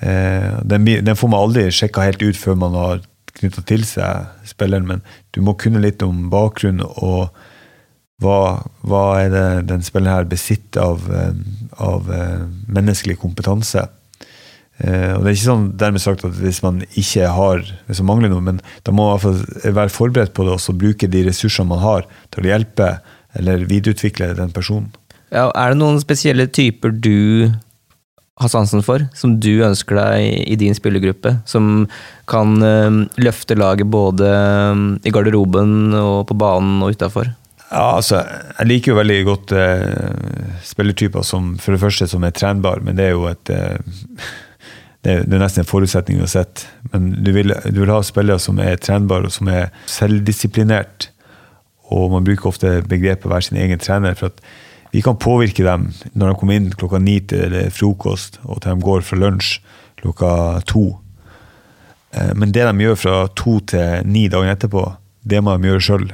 Eh, den, den, får man aldri sjekka helt ut før man har knytta til seg spilleren, men du må kunne litt om bakgrunn og hva, hva er det den spilleren her besitter av, eh, av menneskelig kompetanse. Eh, og det er ikke sånn dermed sagt at hvis man ikke har, hvis man mangler noe, men da må man i hvert fall være forberedt på det og så bruke de ressursene man har til å hjelpe eller videreutvikle den personen. Ja, er det noen spesielle typer du har sansen for, som du ønsker deg i din spillergruppe? Som kan eh, løfte laget både eh, i garderoben og på banen og utafor? Ja, altså, Jeg liker jo veldig godt uh, spillertyper som for det første som er trenbar, men det er jo et uh, det, er, det er nesten en forutsetning uansett. Men du vil, du vil ha spillere som er trenbare og som er selvdisiplinert. Og man bruker ofte begrepet være sin egen trener. for at vi kan påvirke dem når de kommer inn klokka ni til frokost, og til de går fra lunsj klokka to. Eh, men det de gjør fra to til ni dagen etterpå, det må de gjøre sjøl.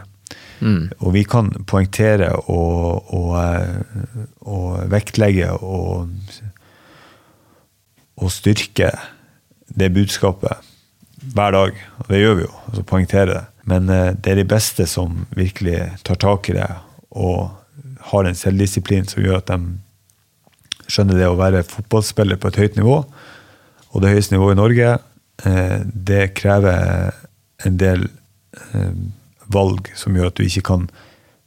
Mm. Og vi kan poengtere og, og, eh, og vektlegge og, og, styrke det budskapet hver dag. Og det gjør vi jo, altså poengtere det. Men eh, det er de beste som virkelig tar tak i det og har en selvdisiplin som gjør at de skjønner det å være fotballspiller på et høyt nivå. Og det høyeste nivået i Norge, eh, det krever en del valg som gjør at du ikke kan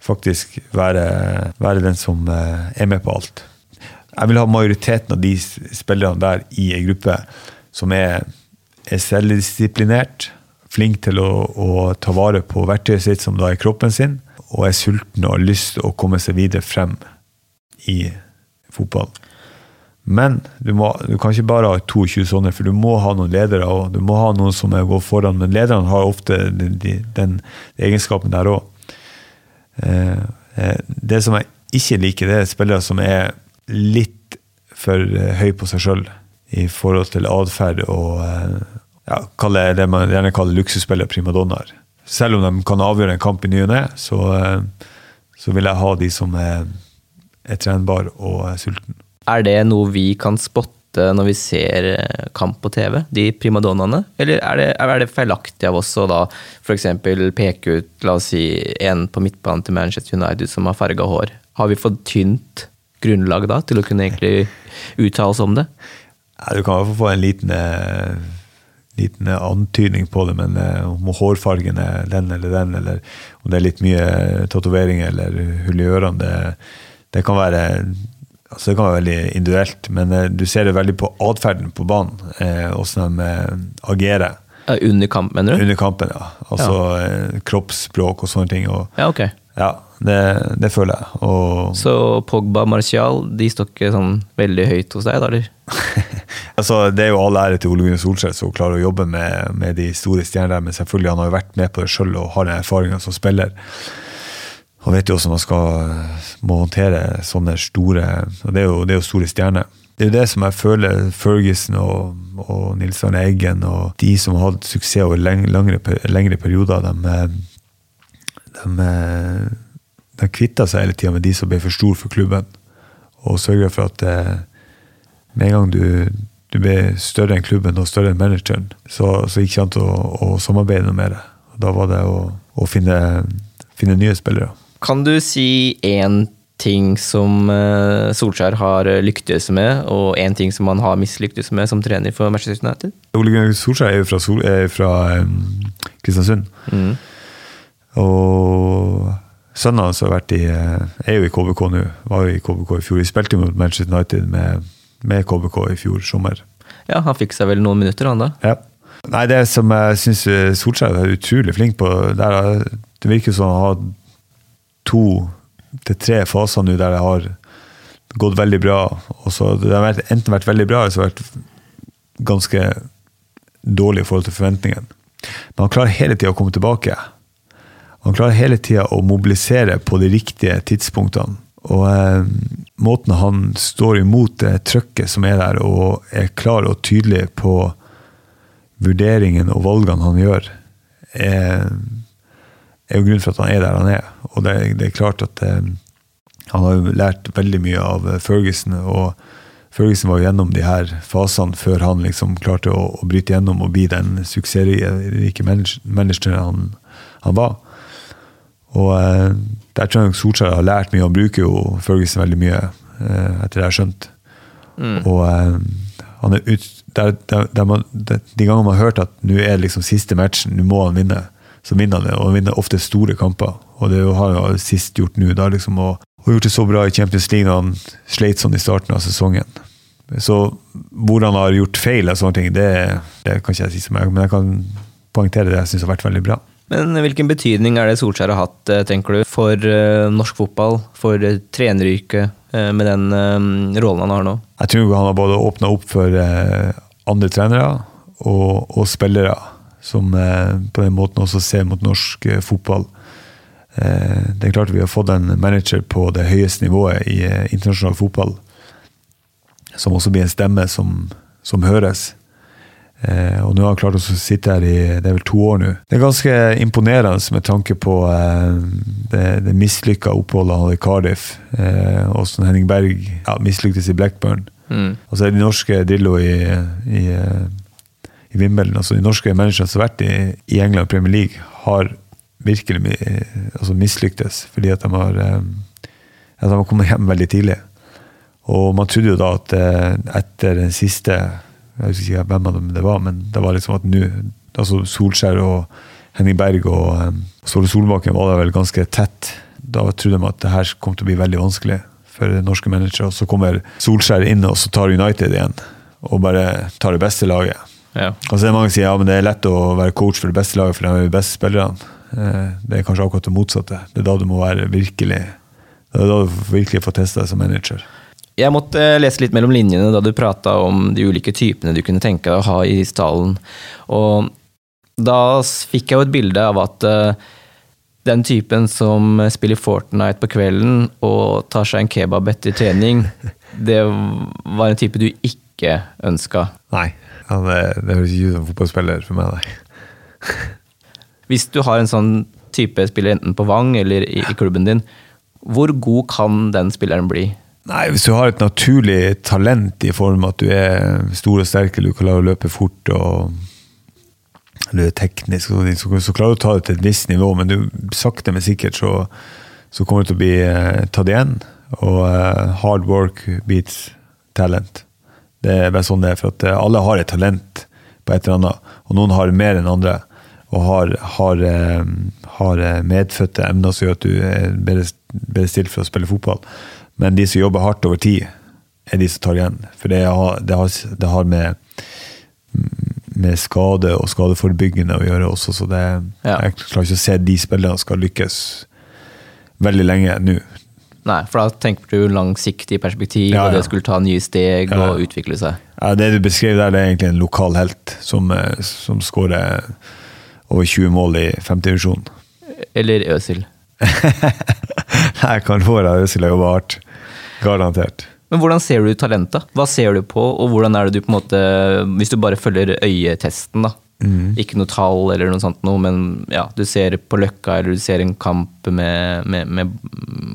faktisk være, være den som eh, er med på alt. Jeg vil ha majoriteten av de spillerne der i ei gruppe som er, er selvdisiplinert, flink til å, å, ta vare på verktøyet sitt, som da er kroppen sin, og er sulten og har lyst til å komme seg videre frem i fotballen. Men du, må, du, kan ikke bare ha 22 sånne, for du må ha noen ledere. og Du må ha noen som går foran, men lederne har ofte den, den, den egenskapen der òg. Eh, eh, det som jeg ikke liker, det er spillere som er litt for eh, høy på seg sjøl i forhold til atferd og ja, det man gjerne kaller luksusspillere, primadonnaer. Selv om de kan avgjøre en kamp i ny og ne, så, så vil jeg ha de som er, er trenbare og er sulten. Er det noe vi kan spotte når vi ser eh, kamp på TV, de primadonnaene? Eller er det, er det feilaktig av oss å da f.eks. peke ut la oss si, en på midtbanen til Manchester United som har farga hår? Har vi fått tynt grunnlag da til å kunne egentlig uttale oss om det? Ja, du kan i hvert fall få en liten, eh, liten antydning på det, men eh, om hårfargen er den eller den, eller om det er litt mye tatoveringer eller hull i ørene, det, det kan være Altså det kan være veldig individuelt, men eh, du ser det veldig på atferden på banen. Åssen de eh, agerer. Under kamp, mener du? Under kampen, ja. Altså ja. Eh, kroppsspråk og sånne ting. Og, ja, ok. Ja, det, det føler jeg. Og, Så Pogba Martial de står ikke sånn veldig høyt hos deg, da? eller? altså, det er jo all ære til Ole Gunnar Solskjær som klarer å jobbe med, med de store stjernene, men selvfølgelig han har jo vært med på det sjøl og har den erfaringa som spiller. Han vet jo også man skal må håndtere sånne store og Det er jo, det er jo store stjerner. Det er jo det som jeg føler Ferguson og, og Nils Arne Eggen og de som har hatt suksess over lengre, lengre perioder, de, de, de kvitta seg hele tida med de som ble for store for klubben. Og sørga for at eh, med en gang du, du ble større enn klubben og større enn manageren, så, så gikk det an å, å samarbeide noe mer. Da var det å, å finne, finne nye spillere. Kan du si én ting som eh, Solskjær har lyktes med, og én ting som han har mislyktes med som trener for Manchester United? Ole Gunnar Solskjær er jo fra, Sol, er fra um, Kristiansund. Mm. Og sønnen hans har vært i, eh, er jo i KBK nå. Var jo i KBK i fjor. Vi spilte mot Manchester United med, med KBK i fjor sommer. Ja, Han fikk seg vel noen minutter, han da? Ja. Nei, Det som jeg syns Solskjær er utrolig flink på, der, det virker som han har to til tre faser nå der det har gått veldig bra. Og så Det har enten vært veldig bra eller så har det vært ganske dårlig i forhold til forventningene. Men han klarer hele tida å komme tilbake. Han klarer hele tida å mobilisere på de riktige tidspunktene. Og eh, måten han står imot det trøkket som er der, og er klar og tydelig på vurderingen og valgene han gjør, er er jo grunnen for at han er der han er. Og det, det er klart at eh, han har jo lært veldig mye av Ferguson. og Ferguson var gjennom de her fasene før han liksom klarte å, å bryte gjennom og bli den suksessrike manageren han, han, var. Og eh, der tror jeg Solskjær har lært mye. Han bruker jo Ferguson veldig mye, eh, etter det jeg har skjønt. Mm. Og eh, han er ut, der, der, der man, de gangene man har hørt at nå er liksom siste matchen, nå må han vinne, så vinner han det. Og han vinner ofte store kamper. Og det har han sist gjort nå. da liksom å, og gjort det så bra i Champions League når han sleit sånn i starten av sesongen. Så hvor han har gjort feil, og sånne ting, det, det kan ikke jeg si som jeg, men jeg kan poengtere det jeg syns har vært veldig bra. Men hvilken betydning er det Solskjær har hatt, eh, tenker du, for uh, norsk fotball, for uh, treneryrket, med den rollen han har nå? Jeg tror han har både åpna opp for andre trenere og, og spillere, som på den måten også ser mot norsk fotball. det er klart vi har fått en manager på det høyeste nivået i internasjonal fotball, som også blir en stemme som, som høres. Eh, og nå har han klart å sitte her i det er vel to år nå. Det er ganske imponerende med tanke på eh, det, det mislykka oppholdet han hadde i Cardiff. Eh, Åsen Henning Berg ja, mislyktes i Blackburn. Mm. Og så er de norske Drillo i, i, eh, i Wimbledon. Altså de norske menneskene som har vært i, i England Premier League, har virkelig altså mislyktes fordi at de har, eh, at de har kommet hjem veldig tidlig. Og man trodde jo da at eh, etter den siste jeg husker ikke hvem av dem det var, men det var liksom at nå altså Solskjær og Henning Berg og um, Ståle Solbakken var da vel ganske tett. Da trodde de at det her kom til å bli veldig vanskelig for norske managere. Og så kommer Solskjær inn og så tar United igjen, og bare tar det beste laget. Ja. Og så er det mange som sier ja, men det er lett å være coach for det beste laget, for de er de beste spillerne. Eh, det er kanskje akkurat det motsatte. Det er da du må være virkelig Det er da du virkelig får testa deg som manager. Jeg måtte eh, lese litt mellom linjene da du prata om de ulike typene du kunne tenke deg å ha i stallen. Og da fikk jeg jo et bilde av at uh, den typen som spiller Fortnite på kvelden og tar seg en kebab etter trening, det var en type du ikke ønska. Nei. Det, det høres ikke ut som fotballspiller for meg, nei. Hvis du har en sånn type spiller enten på Vang eller i, i klubben din, hvor god kan den spilleren bli? Nei, Hvis du har et naturlig talent i form av at du er stor og sterk, eller du kan å løpe fort og du er teknisk, så, så klarer du å ta det til et visst nivå, men du, sakte, men sikkert så, så kommer du til å bli eh, tatt igjen. Og eh, hard work beats talent. Det er bare sånn det er. For at eh, alle har et talent på et eller annet, og noen har mer enn andre. Og har, har, eh, har eh, medfødte emner som gjør at du er bedre, bedre stilt for å spille fotball. Men de som jobber hardt over tid, er de som tar igjen. For det har, det har, det har med, med, skade og skadeforebyggende å gjøre også, så det, ja. jeg klarer ikke å se de spillerne skal lykkes veldig lenge nå. Nei, for da tenker du langsiktig perspektiv, ja, ja. og det skulle ta nye steg og utvikle seg. Ja, Det du beskriver der, det er egentlig en lokal helt som, eh, som skårer over 20 mål i femtedivisjon. Eller Øsil. Nei, kan få det. Øsil har jobba hardt. Garantert. Men hvordan ser du talentet? Hva ser du på, og hvordan er det du på en måte Hvis du bare følger øyetesten, da. Mm. Ikke noe tall eller noe sånt noe, men ja, du ser på Løkka eller du ser en kamp med, med, med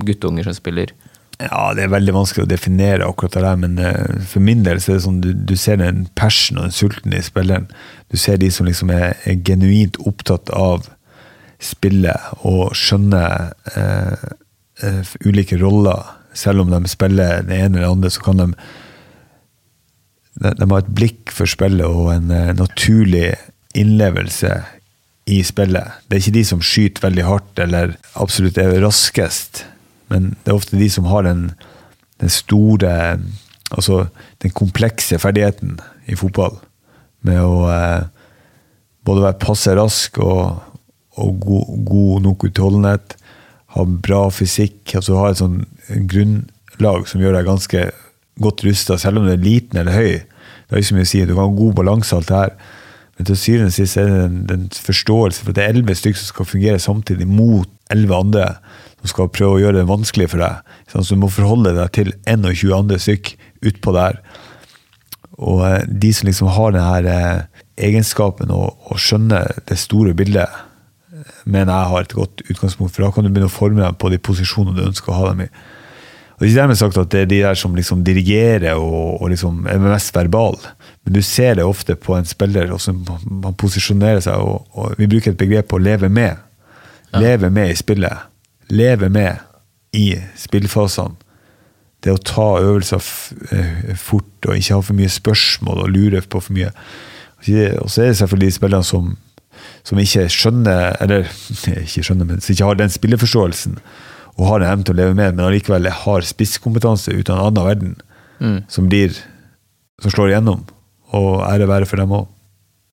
guttunger som spiller. Ja, det er veldig vanskelig å definere akkurat det der, men uh, for min del så er det sånn du, du ser en passion og en sulten i spilleren. Du ser de som liksom er, er genuint opptatt av spillet og skjønner uh, uh, ulike roller selv om de spiller det ene eller andre, så kan de de, har et blikk for spillet og en uh, naturlig innlevelse i spillet. Det er ikke de som skyter veldig hardt eller absolutt er raskest, men det er ofte de som har den, den store Altså den komplekse ferdigheten i fotball. Med å uh, både være passe rask og, og god, god nok utholdenhet ha bra fysikk, altså ha et sånn grunnlag som gjør deg ganske godt rusta, selv om du er liten eller høy. Det har ikke så mye å si. Du kan ha god balanse alt det her. Men til syvende og sist er det en, en forståelse for at det er elleve stykker som skal fungere samtidig mot elleve andre som skal prøve å gjøre det vanskelig for deg. Sånn, Så du må forholde deg til 21 andre stykk utpå der. Og eh, de som liksom har denne eh, egenskapen og, og skjønner det store bildet, mener jeg har et godt utgangspunkt, for da kan du begynne å forme dem på de posisjonene du ønsker å ha dem i. Og Det er ikke dermed sagt at det er de der som liksom dirigerer og, og liksom er mest verbal, men du ser det ofte på en spiller, og man posisjonerer seg, og, og, vi bruker et begrep på å leve med. Ja. Leve med i spillet. Leve med i spillfasene. det å ta øvelser fort og ikke ha for mye spørsmål og lure på for mye. Og så er det selvfølgelig de spillerne som, som ikke skjønner, eller ikke skjønner, men som ikke har den spilleforståelsen og har en evne til å leve med, men allikevel har spisskompetanse ut av en annen verden, mm. som blir som slår igjennom. Og ære være for dem òg.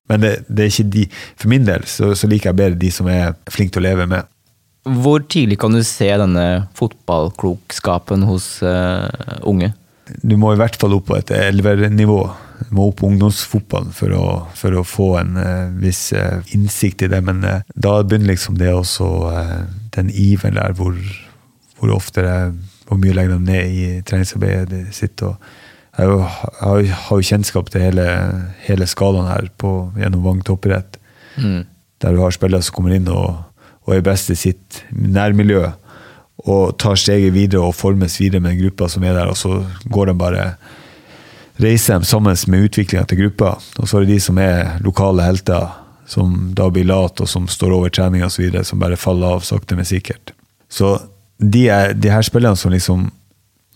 Men det, det, er ikke de For min del så, så, liker jeg bedre de som er flinke til å leve med. Hvor tidlig kan du se denne fotballklokskapen hos uh, unge? Du må i hvert fall opp på et elvernivå. Må opp på ungdomsfotballen for å, for å få en uh, viss uh, innsikt i det. Men da begynner liksom det også Den iveren der hvor, hvor ofte det, hvor mye legger de ned i treningsarbeidet sitt. og jeg har, jo kjennskap til hele, hele skalaen her på, gjennom Vang toppidrett. Mm. Der du har spillere som kommer inn og, og er best i sitt nærmiljø. Og tar steget videre og formes videre med den gruppa som er der. Og så går de bare reiser de sammen med utviklinga til gruppa. Og så er det de som er lokale helter, som da blir late og som står over trening osv., som bare faller av sakte, men sikkert. Så de, er, de her spillerne som liksom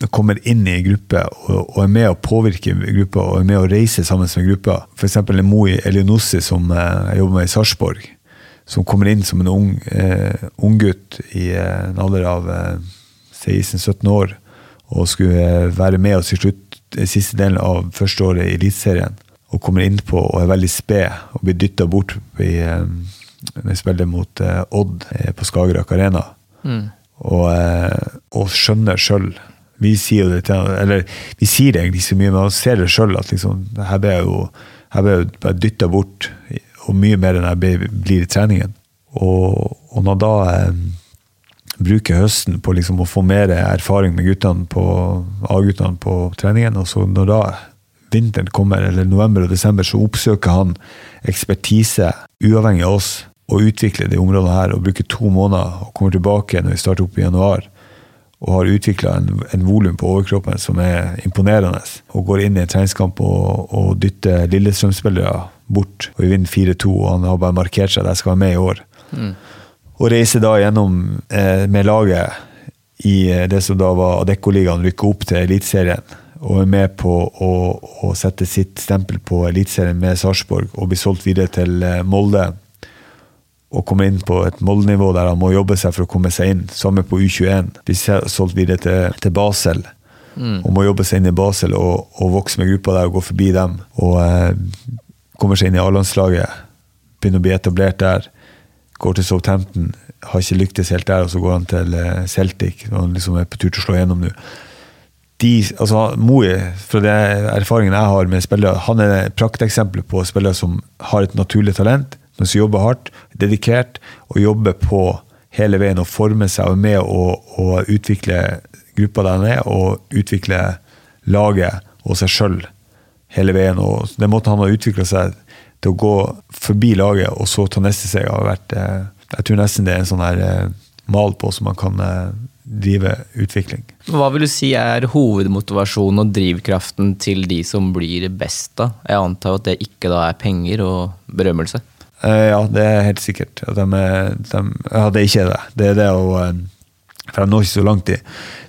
kommer inn i gruppe og, og, er med å påvirke gruppa og er med å reise sammen med gruppa. F.eks. Moi Elionossi, som eh, jeg jobber med i Sarpsborg. Som kommer inn som en ung eh, unggutt i eh, en alder av eh, 16-17 år. Og skulle eh, være med oss i slutt, siste delen av første året i Eliteserien. Og kommer innpå og er veldig sped og blir dytta bort i, eh, når jeg spiller mot eh, Odd på Skagerrak Arena. Mm. Og, og skjønner sjøl vi sier det til Eller vi sier det egentlig ikke så mye, men man ser det sjøl at liksom, her ble jeg jo her ble jeg bare dytta bort, og mye mer enn jeg blir i treningen. Og, og når da bruker høsten på liksom å få mer erfaring med guttene på A-guttene på treningen, og så når da vinteren kommer, eller november og desember, så oppsøker han ekspertise uavhengig av oss og utvikler de områdene her og bruker to måneder og kommer tilbake når vi starter opp i januar og har utvikla en, en volum på overkroppen som er imponerende. Og går inn i en treningskamp og, og dytter Lillestrøm-spillere bort. Og vi vinner 4-2, og han har bare markert seg at jeg skal være med i år. Mm. Og reiser da gjennom eh, med laget i eh, det som da var Adeccoligaen, rykker opp til Eliteserien. Og er med på å, å sette sitt stempel på Eliteserien med Sarpsborg og blir solgt videre til eh, Molde og kommer inn på et målnivå der han må jobbe seg for å komme seg inn. Samme på U21. Blir solgt videre til, til Basel. Mm. Og må jobbe seg inn i Basel og, og, vokse med gruppa der og gå forbi dem. Og eh, kommer seg inn i A-landslaget. Begynner å bli etablert der. Går til Southampton. Har ikke lyktes helt der, og så går han til eh, Celtic. Og han liksom er på tur til å slå gjennom nå. De, altså Moe, fra den erfaringen jeg har med spillere, han er et prakteksempel på spillere som har et naturlig talent men som jobber hardt, dedikert, og jobber på hele veien og former seg og er med å, å utvikle gruppa der han er, og utvikle laget og seg sjøl hele veien. Og den måten han har utvikla seg til å gå forbi laget og så ta neste seg har vært eh, Jeg tror nesten det er en sånn her eh, mal på som man kan eh, drive utvikling. Hva vil du si er hovedmotivasjonen og drivkraften til de som blir best, da? Jeg antar at det ikke da er penger og berømmelse? Ja, det er helt sikkert. At de, de, ja, det er ikke det. Det er det å For de når ikke så langt i.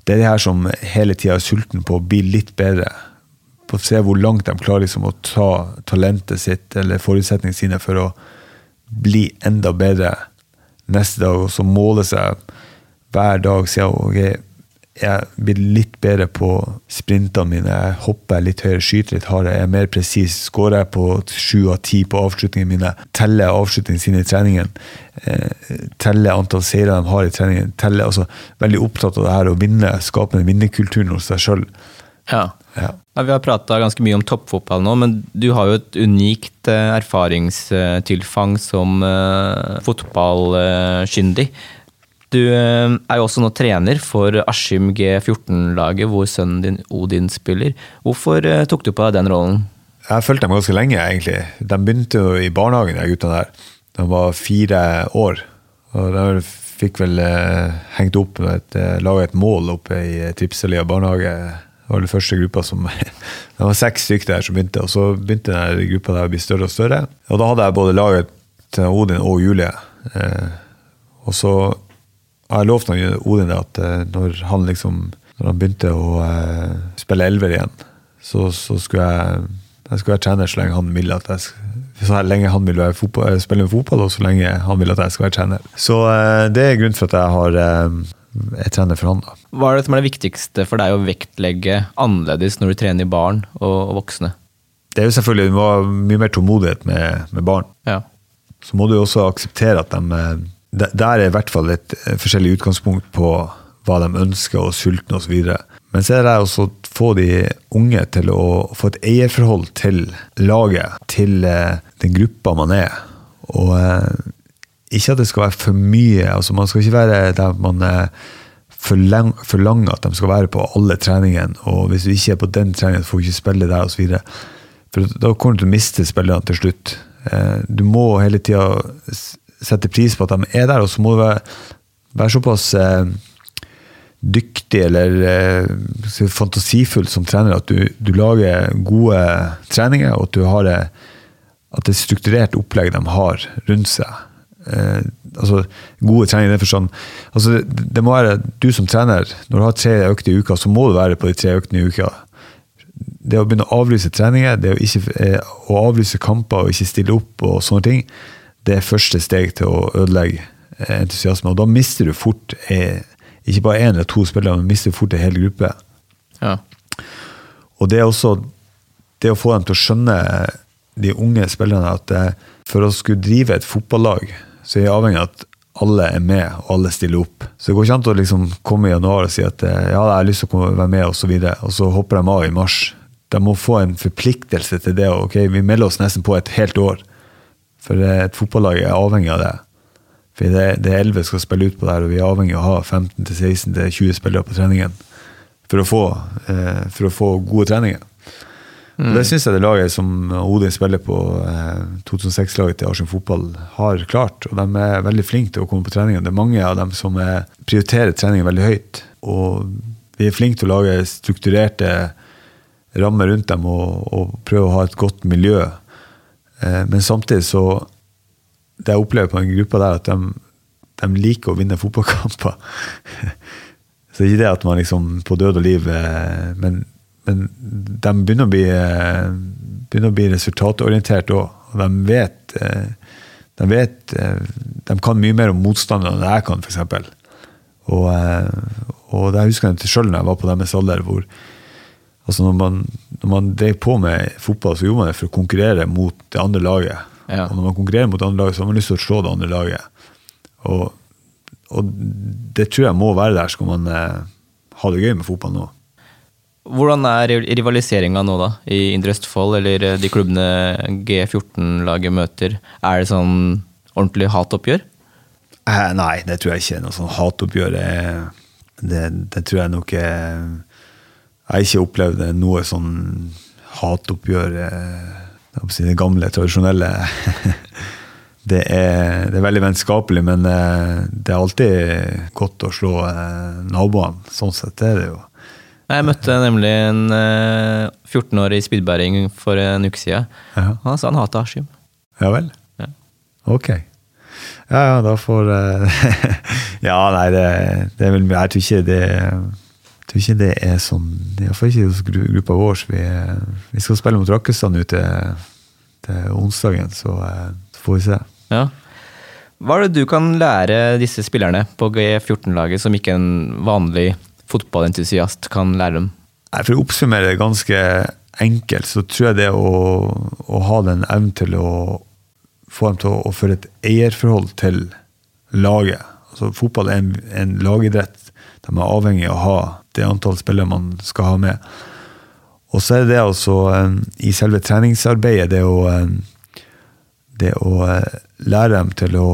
Det er de her som hele tida er sulten på å bli litt bedre. På å se hvor langt de klarer liksom, å ta talentet sitt eller forutsetningene sine for å bli enda bedre neste dag, og så måle seg hver dag. Si, okay, jeg blir litt bedre på sprintene mine. Jeg hopper litt høyere, skyter litt hardere, jeg er mer presis. Skårer jeg på sju av ti på avslutningene mine. Teller avslutningene sine i treningen. Eh, teller antall seire de har i treningen. Teller, altså, veldig opptatt av det her å vinne, skape en vinnerkulturen hos seg sjøl. Ja. Ja. Vi har prata ganske mye om toppfotball nå, men du har jo et unikt eh, erfaringstilfang som uh, fotballkyndig. Du eh, er jo også nå trener for Askim G14-laget, hvor sønnen din Odin spiller. Hvorfor eh, tok du på deg den rollen? Jeg har fulgt dem ganske lenge, egentlig. De begynte jo i barnehagen, de guttene der. De var fire år. Og de fikk vel eh, hengt opp et, laget laga et mål oppe i Tripselia barnehage. Det var den første gruppa som Det var seks stykker der som begynte, og så begynte den gruppa der å bli større og større. Og da hadde jeg både laget til Odin og Julie. Eh, og så jeg har lovt Odin at eh, når han liksom når han begynte å eh, spille elver igjen, så, så skulle jeg, jeg skulle være trener så lenge han ville at jeg så lenge han vil fotball, eh, spille med fotball, og så lenge han vil at jeg skal være trener. Så eh, det er grunnen for at jeg har eh, er trener for han. da. Hva er det som er det viktigste for deg å vektlegge annerledes når du trener barn og voksne? Det er jo selvfølgelig Du må ha mye mer tålmodighet med, med barn. Ja. Så må du også akseptere at de Der er i hvert fall et forskjellig utgangspunkt på hva de ønsker, og sultne osv. Men så er det også å få de unge til å få et eierforhold til laget, til den gruppa man er. Og ikke at det skal være for mye. altså Man skal ikke være der man forlanger at de skal være på alle treningene. Og hvis du ikke er på den treningen, får du ikke spille der osv. For da kommer du til å miste spillerne til slutt. Eh, du må hele tida sette pris på at de er der, og så må du være, være såpass eh, dyktig eller eh, fantasifull som trener at du, du, lager gode treninger, og at du har det, at det er strukturert opplegg de har rundt seg. Eh, altså, gode treninger i den forstand. Altså, det, det, må være du som trener. Når du har tre økter i uka, så må du være på de tre øktene i uka. Det å begynne å avlyse treninger, det å, ikke, eh, å avlyse kamper og ikke stille opp, og sånne ting, det er første steg til å ødelegge eh, entusiasme. Og da mister du fort eh, ikke bare én eller to spillere, men mister fort en hel gruppe. Ja. Og det er også det å få dem til å skjønne, de unge spillerne, at for å skulle drive et fotballag så er jeg avhengig av at alle er med, og alle stiller opp. Så det går ikke an å liksom komme i januar og si at ja, jeg har lyst til å være med, og så videre, og så hopper de av i mars. De må få en forpliktelse til det. ok, Vi melder oss nesten på et helt år. For et fotballag er avhengig av det. For det, det er 11 skal spille ut på det her, og vi er avhengig av å ha 15-16-20 spillere på treningen for å få, eh, for å få gode treninger. Mm. Det syns jeg det laget som Odin spiller på, eh, 2006-laget til Arsenal Fotball, har klart. Og de er veldig flinke til å komme på treninger. Det er mange av dem som er, prioriterer trening veldig høyt. Og vi er flinke til å lage strukturerte rammer rundt dem og, og prøve å ha et godt miljø. Eh, men samtidig så Det jeg opplever på den gruppa der, at de, de liker å vinne fotballkamper. så ikke det at man liksom på død og liv eh, Men men de begynner å bli, eh, begynner å bli resultatorientert òg. Og de vet, eh, de vet eh, De kan mye mer om motstanderne enn jeg kan, f.eks. Og, og det husker jeg sjøl når jeg var på deres alder. hvor altså når man, når man drev på med fotball, så gjorde man det for å konkurrere mot det andre laget. Ja. Og når man konkurrerer mot det andre laget, så har man lyst til å slå det andre laget. Og, og det tror jeg må være der, skal man ha det gøy med fotball nå. Hvordan er rivaliseringa nå, da? I Indre Østfold, eller eh, de klubbene G14-laget møter. Er det sånn ordentlig hatoppgjør? Eh, nei, det tror jeg ikke. Noe sånn hatoppgjør det, det, tror jeg nok er Jeg har ikke opplevd noe sånn hatoppgjør eh, Det gamle, tradisjonelle. det, er, det er, veldig vennskapelig, men eh, det er alltid godt å slå naboene. Sånn sett er det jo. Jeg møtte nemlig en 14-årig spydbæring for en uke siden. Han sa han hater Askim. Ja vel? Ja. Ok. Ja, ja, da får uh, Ja, nei, det, det, er vel Jeg tror ikke det jeg tror ikke det er sånn Iallfall ikke hos gruppa vår. Vi, vi, skal spille mot Rakkestad nå til, til, onsdagen, så, så, får vi se. Ja. Hva er det du kan lære disse spillerne på G14-laget som ikke en vanlig fotballentusiast kan lære dem? For å oppsummere det ganske enkelt, så tror jeg det å, å ha den evnen til å få dem til å, å føre et eierforhold til laget. Altså, fotball er en, en lagidrett. De er avhengig av å ha det antall spillere man skal ha med. Og så er det altså i selve treningsarbeidet, det å, det å eh, lære dem til å,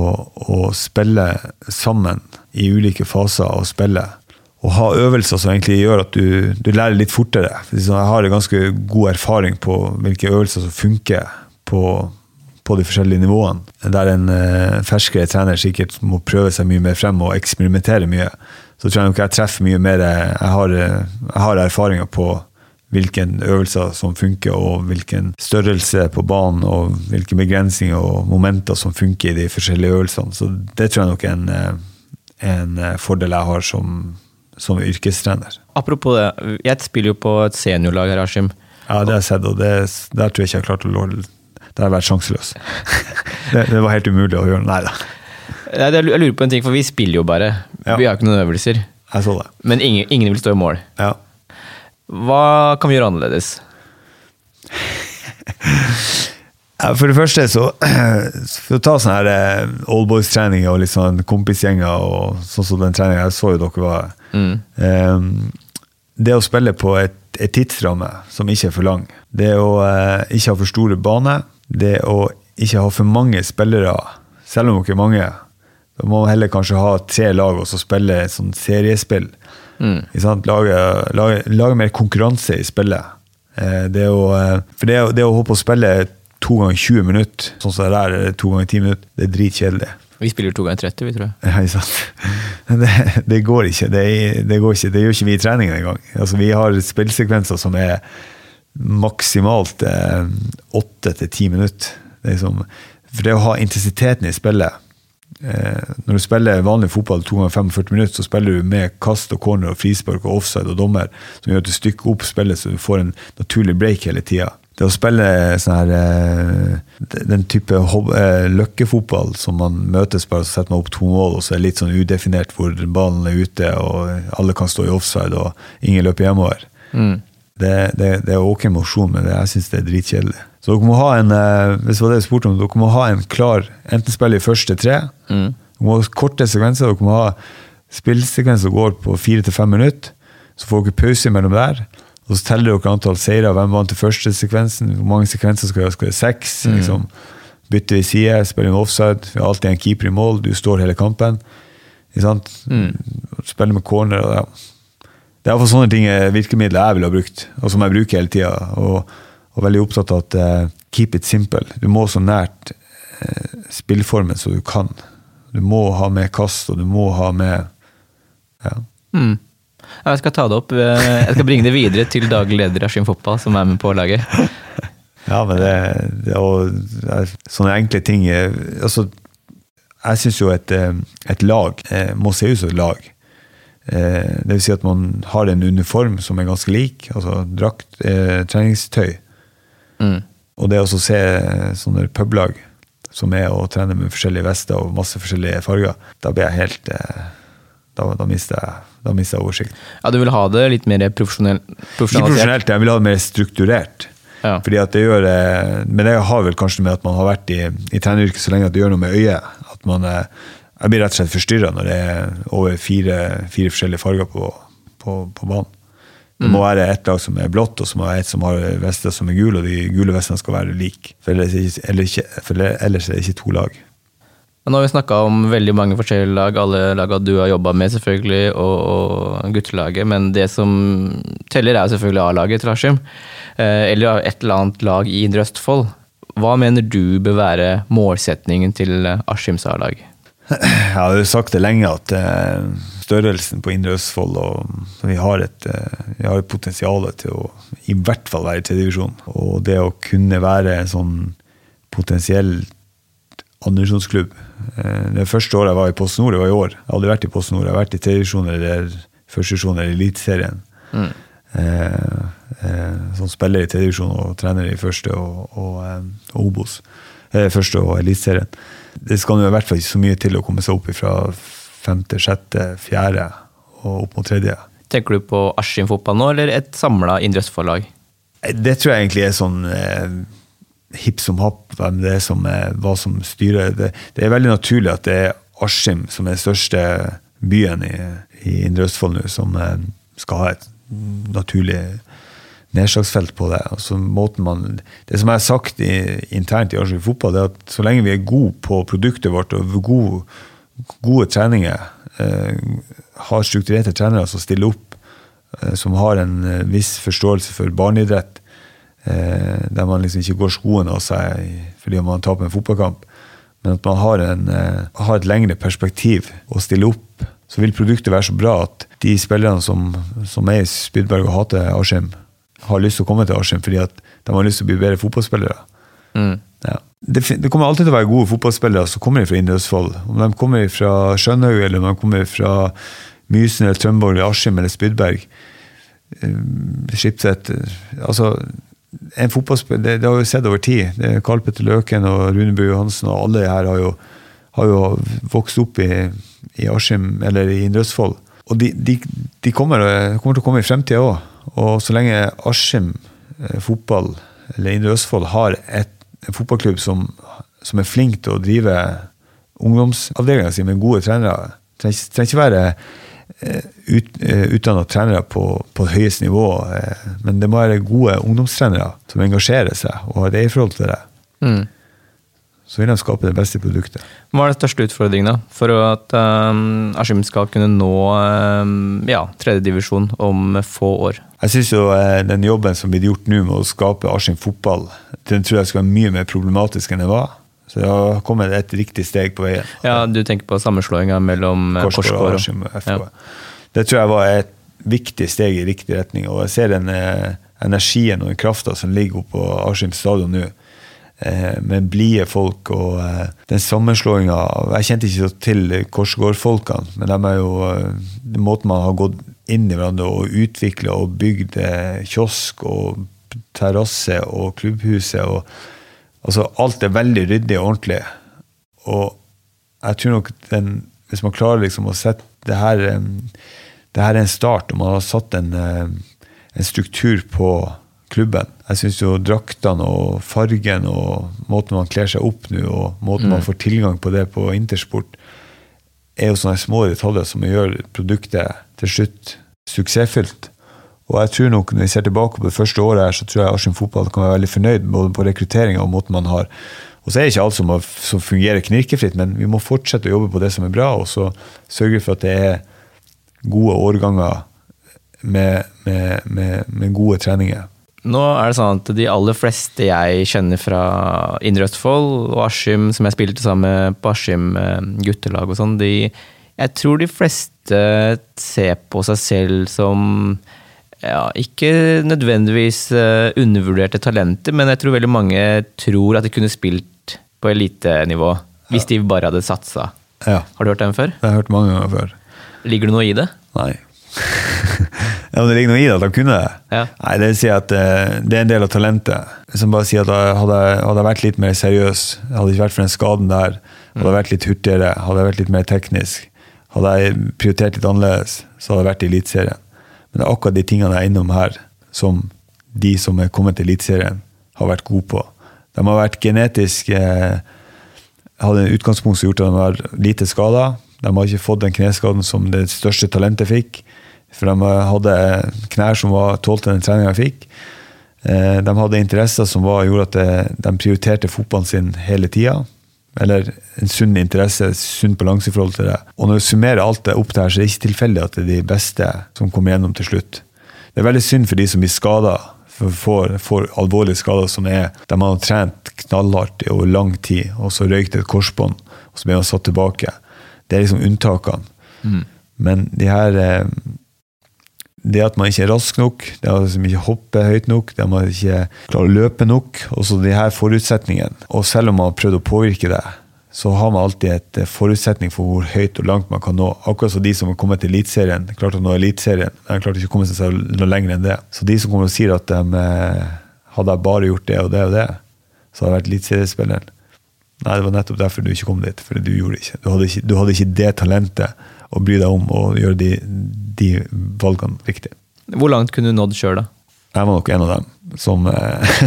å spille sammen i ulike faser av spillet å ha øvelser som egentlig gjør at du, du lærer litt fortere. Jeg har en ganske god erfaring på hvilke øvelser som funker på, på de forskjellige nivåene. Der en uh, ferskere trener sikkert må prøve seg mye mer frem og eksperimentere mye. Så tror jeg nok jeg treffer mye mer Jeg har, jeg har erfaringer på hvilke øvelser som funker, og hvilken størrelse på banen, og hvilke begrensninger og momenter som funker i de forskjellige øvelsene. Så det tror jeg nok er en, eh, en fordel jeg har som som yrkestrener. Apropos det, jeg spiller jo på et seniorlag her, Askim. Ja, det har jeg sett, og det, der tror jeg ikke jeg har klart å låle Der har jeg vært sjanseløs. det, det var helt umulig å gjøre. Nei da, Jeg lurer på en ting, for vi spiller jo bare. Ja. Vi har ikke noen øvelser. jeg så det. Men ingen, ingen vil stå i mål. Ja. Hva kan vi gjøre annerledes? For det første, så For å ta sånne her eh, oldboys-treninger og litt sånn kompisgjenger og sånn som den treninga jeg så jo dere var eh, Det å spille på et, et tidsramme som ikke er for lang. Det å uh, ikke ha for store baner. Det å ikke ha for mange spillere, selv om dere er mange. Da må man heller kanskje ha tre lag og så spille et sånt seriespill. Mm. Lage, lage, lage mer konkurranse i spillet. Eh, Det å, for det, det å håpe å spille to ganger 20 minutter, sånn som det der, eller to ganger 10 minutter, det er dritkjedelig. Vi spiller to ganger 30, vi, tror jeg. Ja, ikke sant? Det, det går ikke. Det, det går ikke. Det gjør ikke vi i treningen engang. Altså, vi har spillsekvenser som er maksimalt eh, åtte til ti minutter. Det er som, for det å ha intensiteten i spillet eh, Når du spiller vanlig fotball to ganger 45 minutter, så spiller du med kast og corner og frispark og offside og dommer, som gjør at du stykker opp spillet så du får en naturlig break hele tida. Det å spille sånn her eh, den type eh, løkkefotball som man møtes bare, så setter man opp to mål, og så er det litt sånn udefinert hvor ballen er ute, og alle kan stå i offside, og ingen løper hjemover. Det, det, det er ok mosjon, men jeg syns det er dritkjedelig. Så dere må ha en eh, hvis det var det jeg spurte om, dere må ha en klar Enten spille i første tre, dere må ha korte sekvenser, dere må ha spillsekvenser som går på fire til fem minutter. Så får dere pause mellom der. Og så teller dere antall seire. Hvem vant til første sekvensen? Hvor mange sekvenser skal vi ha? Skal det seks? Liksom. Bytte i side, spille med offside. Vi har alltid en keeper i mål. Du står hele kampen. Ikke sant? Spille med corner. Og, ja. Det er iallfall sånne ting er virkemidler jeg ville ha brukt, og som jeg bruker hele tida. Og, og veldig opptatt av at uh, keep it simple. Du må så nært uh, spillformen som du kan. Du må ha med kast, og du må ha med ja. Mm. Jeg skal ta det opp. Jeg skal bringe det videre til daglig leder i Askim Fotball, som er med på laget. Ja, men det, det, og, sånne enkle ting altså, Jeg syns jo et, eh, et lag eh, må se ut som et lag. Eh, Det vil si at man har en uniform som er ganske lik, altså drakt, treningstøy. Mm. Og det å se sånne publag som er å trene med forskjellige vester og masse forskjellige farger, da blir jeg helt Da, da mister jeg, da mister jeg oversikt. Ja, Du vil ha det litt mer profesjonell, Ikke profesjonelt, jeg vil ha det mer strukturert. Ja. Fordi at det gjør, eh, men det har vel kanskje med at man har vært i, i treneryrket så lenge at det gjør noe med øyet. At man, eh, jeg blir rett og slett forstyrra når det er over fire, fire forskjellige farger på, på, på banen. Det må være ett lag som er blått, og så må det være et som har vester som er gule, og de gule vestene skal være like. For ellers, er ikke, ikke, ellers er det ikke to lag. Men Nå har vi snakka om veldig mange forskjellige lag, alle laga du har jobba med, selvfølgelig, og, og guttelaget. Men det som teller, er selvfølgelig A-laget til Askim. Eh, eller et eller annet lag i Indre Østfold. Hva mener du bør være målsetningen til Askims A-lag? Jeg har jo sagt det lenge at eh, størrelsen på Indre Østfold og vi har et, eh, vi har et potensial til å i hvert fall være i tredjedivisjon. Og det å kunne være sånn potensiell andredivisjonsklubb eh, Det første året jeg var i Post Nord, det var i år. Jeg aldri vært i Post Nord. Jeg har vært i tredjedivisjon eller førstedivisjon eller Eliteserien. Eh, eh, som spiller i tredjedivisjon og trener i første og, og, eh, og Obos. Eh, første og Eliteserien. Det skal jo i hvert fall ikke så mye til å komme seg opp fra femte, sjette, fjerde og opp mot tredje. Tenker du på Askim fotball nå, eller et samla Indre Østfold-lag? Det tror jeg egentlig er sånn hipp som happ, hvem det er som er, hva som styrer. Det, det er veldig naturlig at det er Askim som er den største byen i, i Indre Østfold nå, som eh, skal ha et naturlig nedslagsfelt på det. Altså, man, det som jeg har sagt i, internt i Askim fotball, det er at så lenge vi er gode på produktet vårt og gode, gode treninger, eh, har strukturerte trenere som stiller opp, eh, som har en eh, viss forståelse for barneidrett, der man liksom ikke går skoene av seg fordi man taper en fotballkamp, men at man har, en, eh, har et lengre perspektiv å stille opp, så vil produktet være så bra at de spillerne som, som er i Spydberg og hater Askim, har lyst til å komme til Askim fordi at de har lyst til å bli bedre fotballspillere. Ja. Det, det kommer alltid til å være gode fotballspillere som kommer fra Indre Østfold. Om de kommer fra Skjønhaug eller om de kommer fra Mysen eller Trømborg eller Askim eller Spydberg. Skipset Altså, en fotballspiller det, det, har vi sett over tid. Det er Karl Petter Løken og Rune Bø Johansen og alle her har jo, har jo vokst opp i, i Askim eller i Indre Østfold. Og de, de, de kommer, kommer, til å komme i fremtida òg. Og så lenge Askim eh, fotball eller Indre Østfold har et, en fotballklubb som, som, er flink til å drive ungdomsavdelinga si med gode trenere, trenger, ikke være eh, ut, eh, utdanna trenere på, på høyeste nivå, men det må være gode ungdomstrenere som engasjerer seg og har et eierforhold til det. Mm så vil de skape det beste produktet. Hva er den største utfordringen da, for at um, Askim skal kunne nå um, ja, tredjedivisjon om få år? Jeg syns jo den jobben som blir gjort nå med å skape Askim fotball, den tror jeg skal være mye mer problematisk enn det var. Så det har kommet et riktig steg på veien. Ja, Du tenker på sammenslåinga mellom uh, Korsgård og og FK. Ja. Det tror jeg var et viktig steg i riktig retning. Og jeg ser den eh, energien og den krafta som ligger oppe på Askim stadion nå Eh, med blide folk. Og eh, den sammenslåinga Jeg kjente ikke så til Korsgård-folkene, men de er jo eh, måten man har gått inn i hverandre og utvikla og bygd kiosk og terrasse og klubbhuset. Og, altså alt er veldig ryddig og ordentlig. Og jeg tror nok den, hvis man klarer liksom å sette det her det her er en start, og man har satt en, en struktur på klubben. Jeg syns jo draktene og fargen og måten man kler seg opp nå, og måten mm. man får tilgang på det på Intersport, er jo sånne små detaljer som gjør produktet til slutt suksessfylt. Og jeg tror nok, når vi ser tilbake på det første året, her, så tror jeg Askim Fotball kan være veldig fornøyd både på rekrutteringa og måten man har. Og så er det ikke alt som, som fungerer knirkefritt, men vi må fortsette å jobbe på det som er bra, og så sørge for at det er gode årganger med, med, med, med gode treninger. Nå er det sånn at de aller fleste jeg kjenner fra Indre Østfold og Askim, som jeg spilte sammen med på Askim eh, guttelag og sånn, Jeg tror de fleste ser på seg selv som ja, ikke nødvendigvis uh, undervurderte talenter, men jeg tror veldig mange tror at de kunne spilt på elitenivå hvis de bare hadde satsa. Ja. Har du hørt den før? Det har jeg hørt mange ganger før. Ligger det noe i det? Nei. Ja, men det ligger noe i det at de kunne det. Ja. Nei, det vil si at uh, det er en del av talentet. Som bare sier at Hadde jeg vært litt mer seriøs, hadde ikke vært for den skaden der, hadde jeg vært litt hurtigere, hadde jeg vært litt mer teknisk, hadde jeg prioritert litt annerledes, så hadde jeg vært i Eliteserien. Men det er akkurat de tingene jeg er innom her, som de som er kommet til Eliteserien, har vært gode på. De har vært genetisk eh, hadde en utgangspunkt som gjorde at de var lite skada. De har ikke fått den kneskaden som det største talentet fikk. For de hadde knær som var tålte den treninga de fikk. Eh, de hadde interesser som var, gjorde at eh, de prioriterte fotballen sin hele tida. Eller en sunn interesse, sunn balanse i forhold til det. Og når du summerer alt det opp der, så er det ikke tilfeldig at det er de beste som kommer gjennom til slutt. Det er veldig synd for de som blir skada, får, får alvorlige skader som er der man har trent knallhardt over lang tid, og så røykt et korsbånd, og så blir man satt tilbake. Det er liksom unntakene. Mm. Men de her eh, det at man ikke er rask nok, det at man ikke hopper høyt nok, det at man ikke klarer å løpe nok. Også de her forutsetningene. Og selv om man har prøvd å påvirke det, så har man alltid et eh, forutsetning for hvor høyt og langt man kan nå. Akkurat som de som har kommet til Eliteserien, klarte å nå Eliteserien. De klarte ikke å komme seg noe lenger enn det. Så de som kommer og sier at de eh, hadde bare gjort det og det og det, så hadde jeg vært eliteseriespilleren. Nei, det var nettopp derfor du ikke kom dit. For du gjorde ikke. Du hadde ikke, du hadde ikke det talentet å bry deg om å gjøre de, de valgene riktig. Hvor langt kunne du nådd sjøl, da? Jeg var nok en av dem som eh,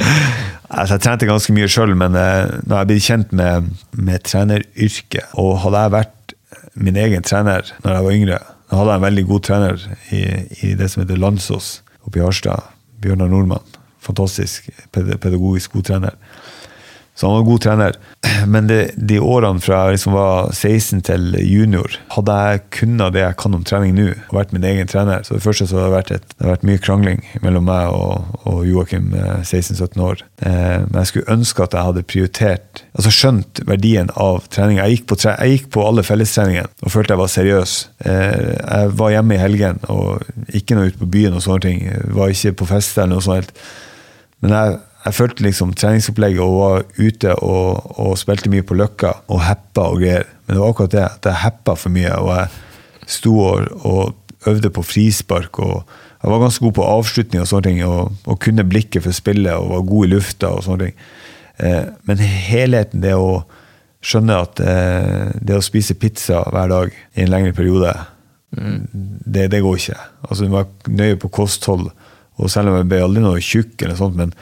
altså Jeg trente ganske mye sjøl, men eh, når jeg ble kjent med, med treneryrket Og hadde jeg vært min egen trener når jeg var yngre, da hadde jeg en veldig god trener i, i det som heter Landsås oppe i Harstad. Bjørnar Nordmann. Fantastisk pedagogisk god trener. Så han var god trener. Men det, de årene fra jeg liksom var 16 til junior, hadde jeg kunnet det jeg kan om trening nå, og vært min egen trener Så det første så har det vært, et, det har vært mye krangling mellom meg og, og Joakim, 16-17 eh, år. Eh, men jeg skulle ønske at jeg hadde prioritert, altså skjønt verdien av trening. Jeg gikk på, tre, jeg gikk på alle fellestreningene og følte jeg var seriøs. Eh, jeg var hjemme i helgen og ikke noe ute på byen og sånne ting. Jeg var ikke på fest eller noe sånt. Men jeg jeg følte liksom treningsopplegget og var ute og, og, spilte mye på Løkka og heppa og greier. Men det var akkurat det. At jeg heppa for mye. Og jeg, sto og, og øvde på frispark. og Jeg var ganske god på avslutning og sånne ting, og, og kunne blikket for spillet og var god i lufta. og sånne ting. Eh, men helheten, det å skjønne at eh, det å spise pizza hver dag i en lengre periode, mm. det, det, går ikke. Altså, Du må være nøye på kosthold, og selv om jeg ble aldri noe tjukk, eller sånt, men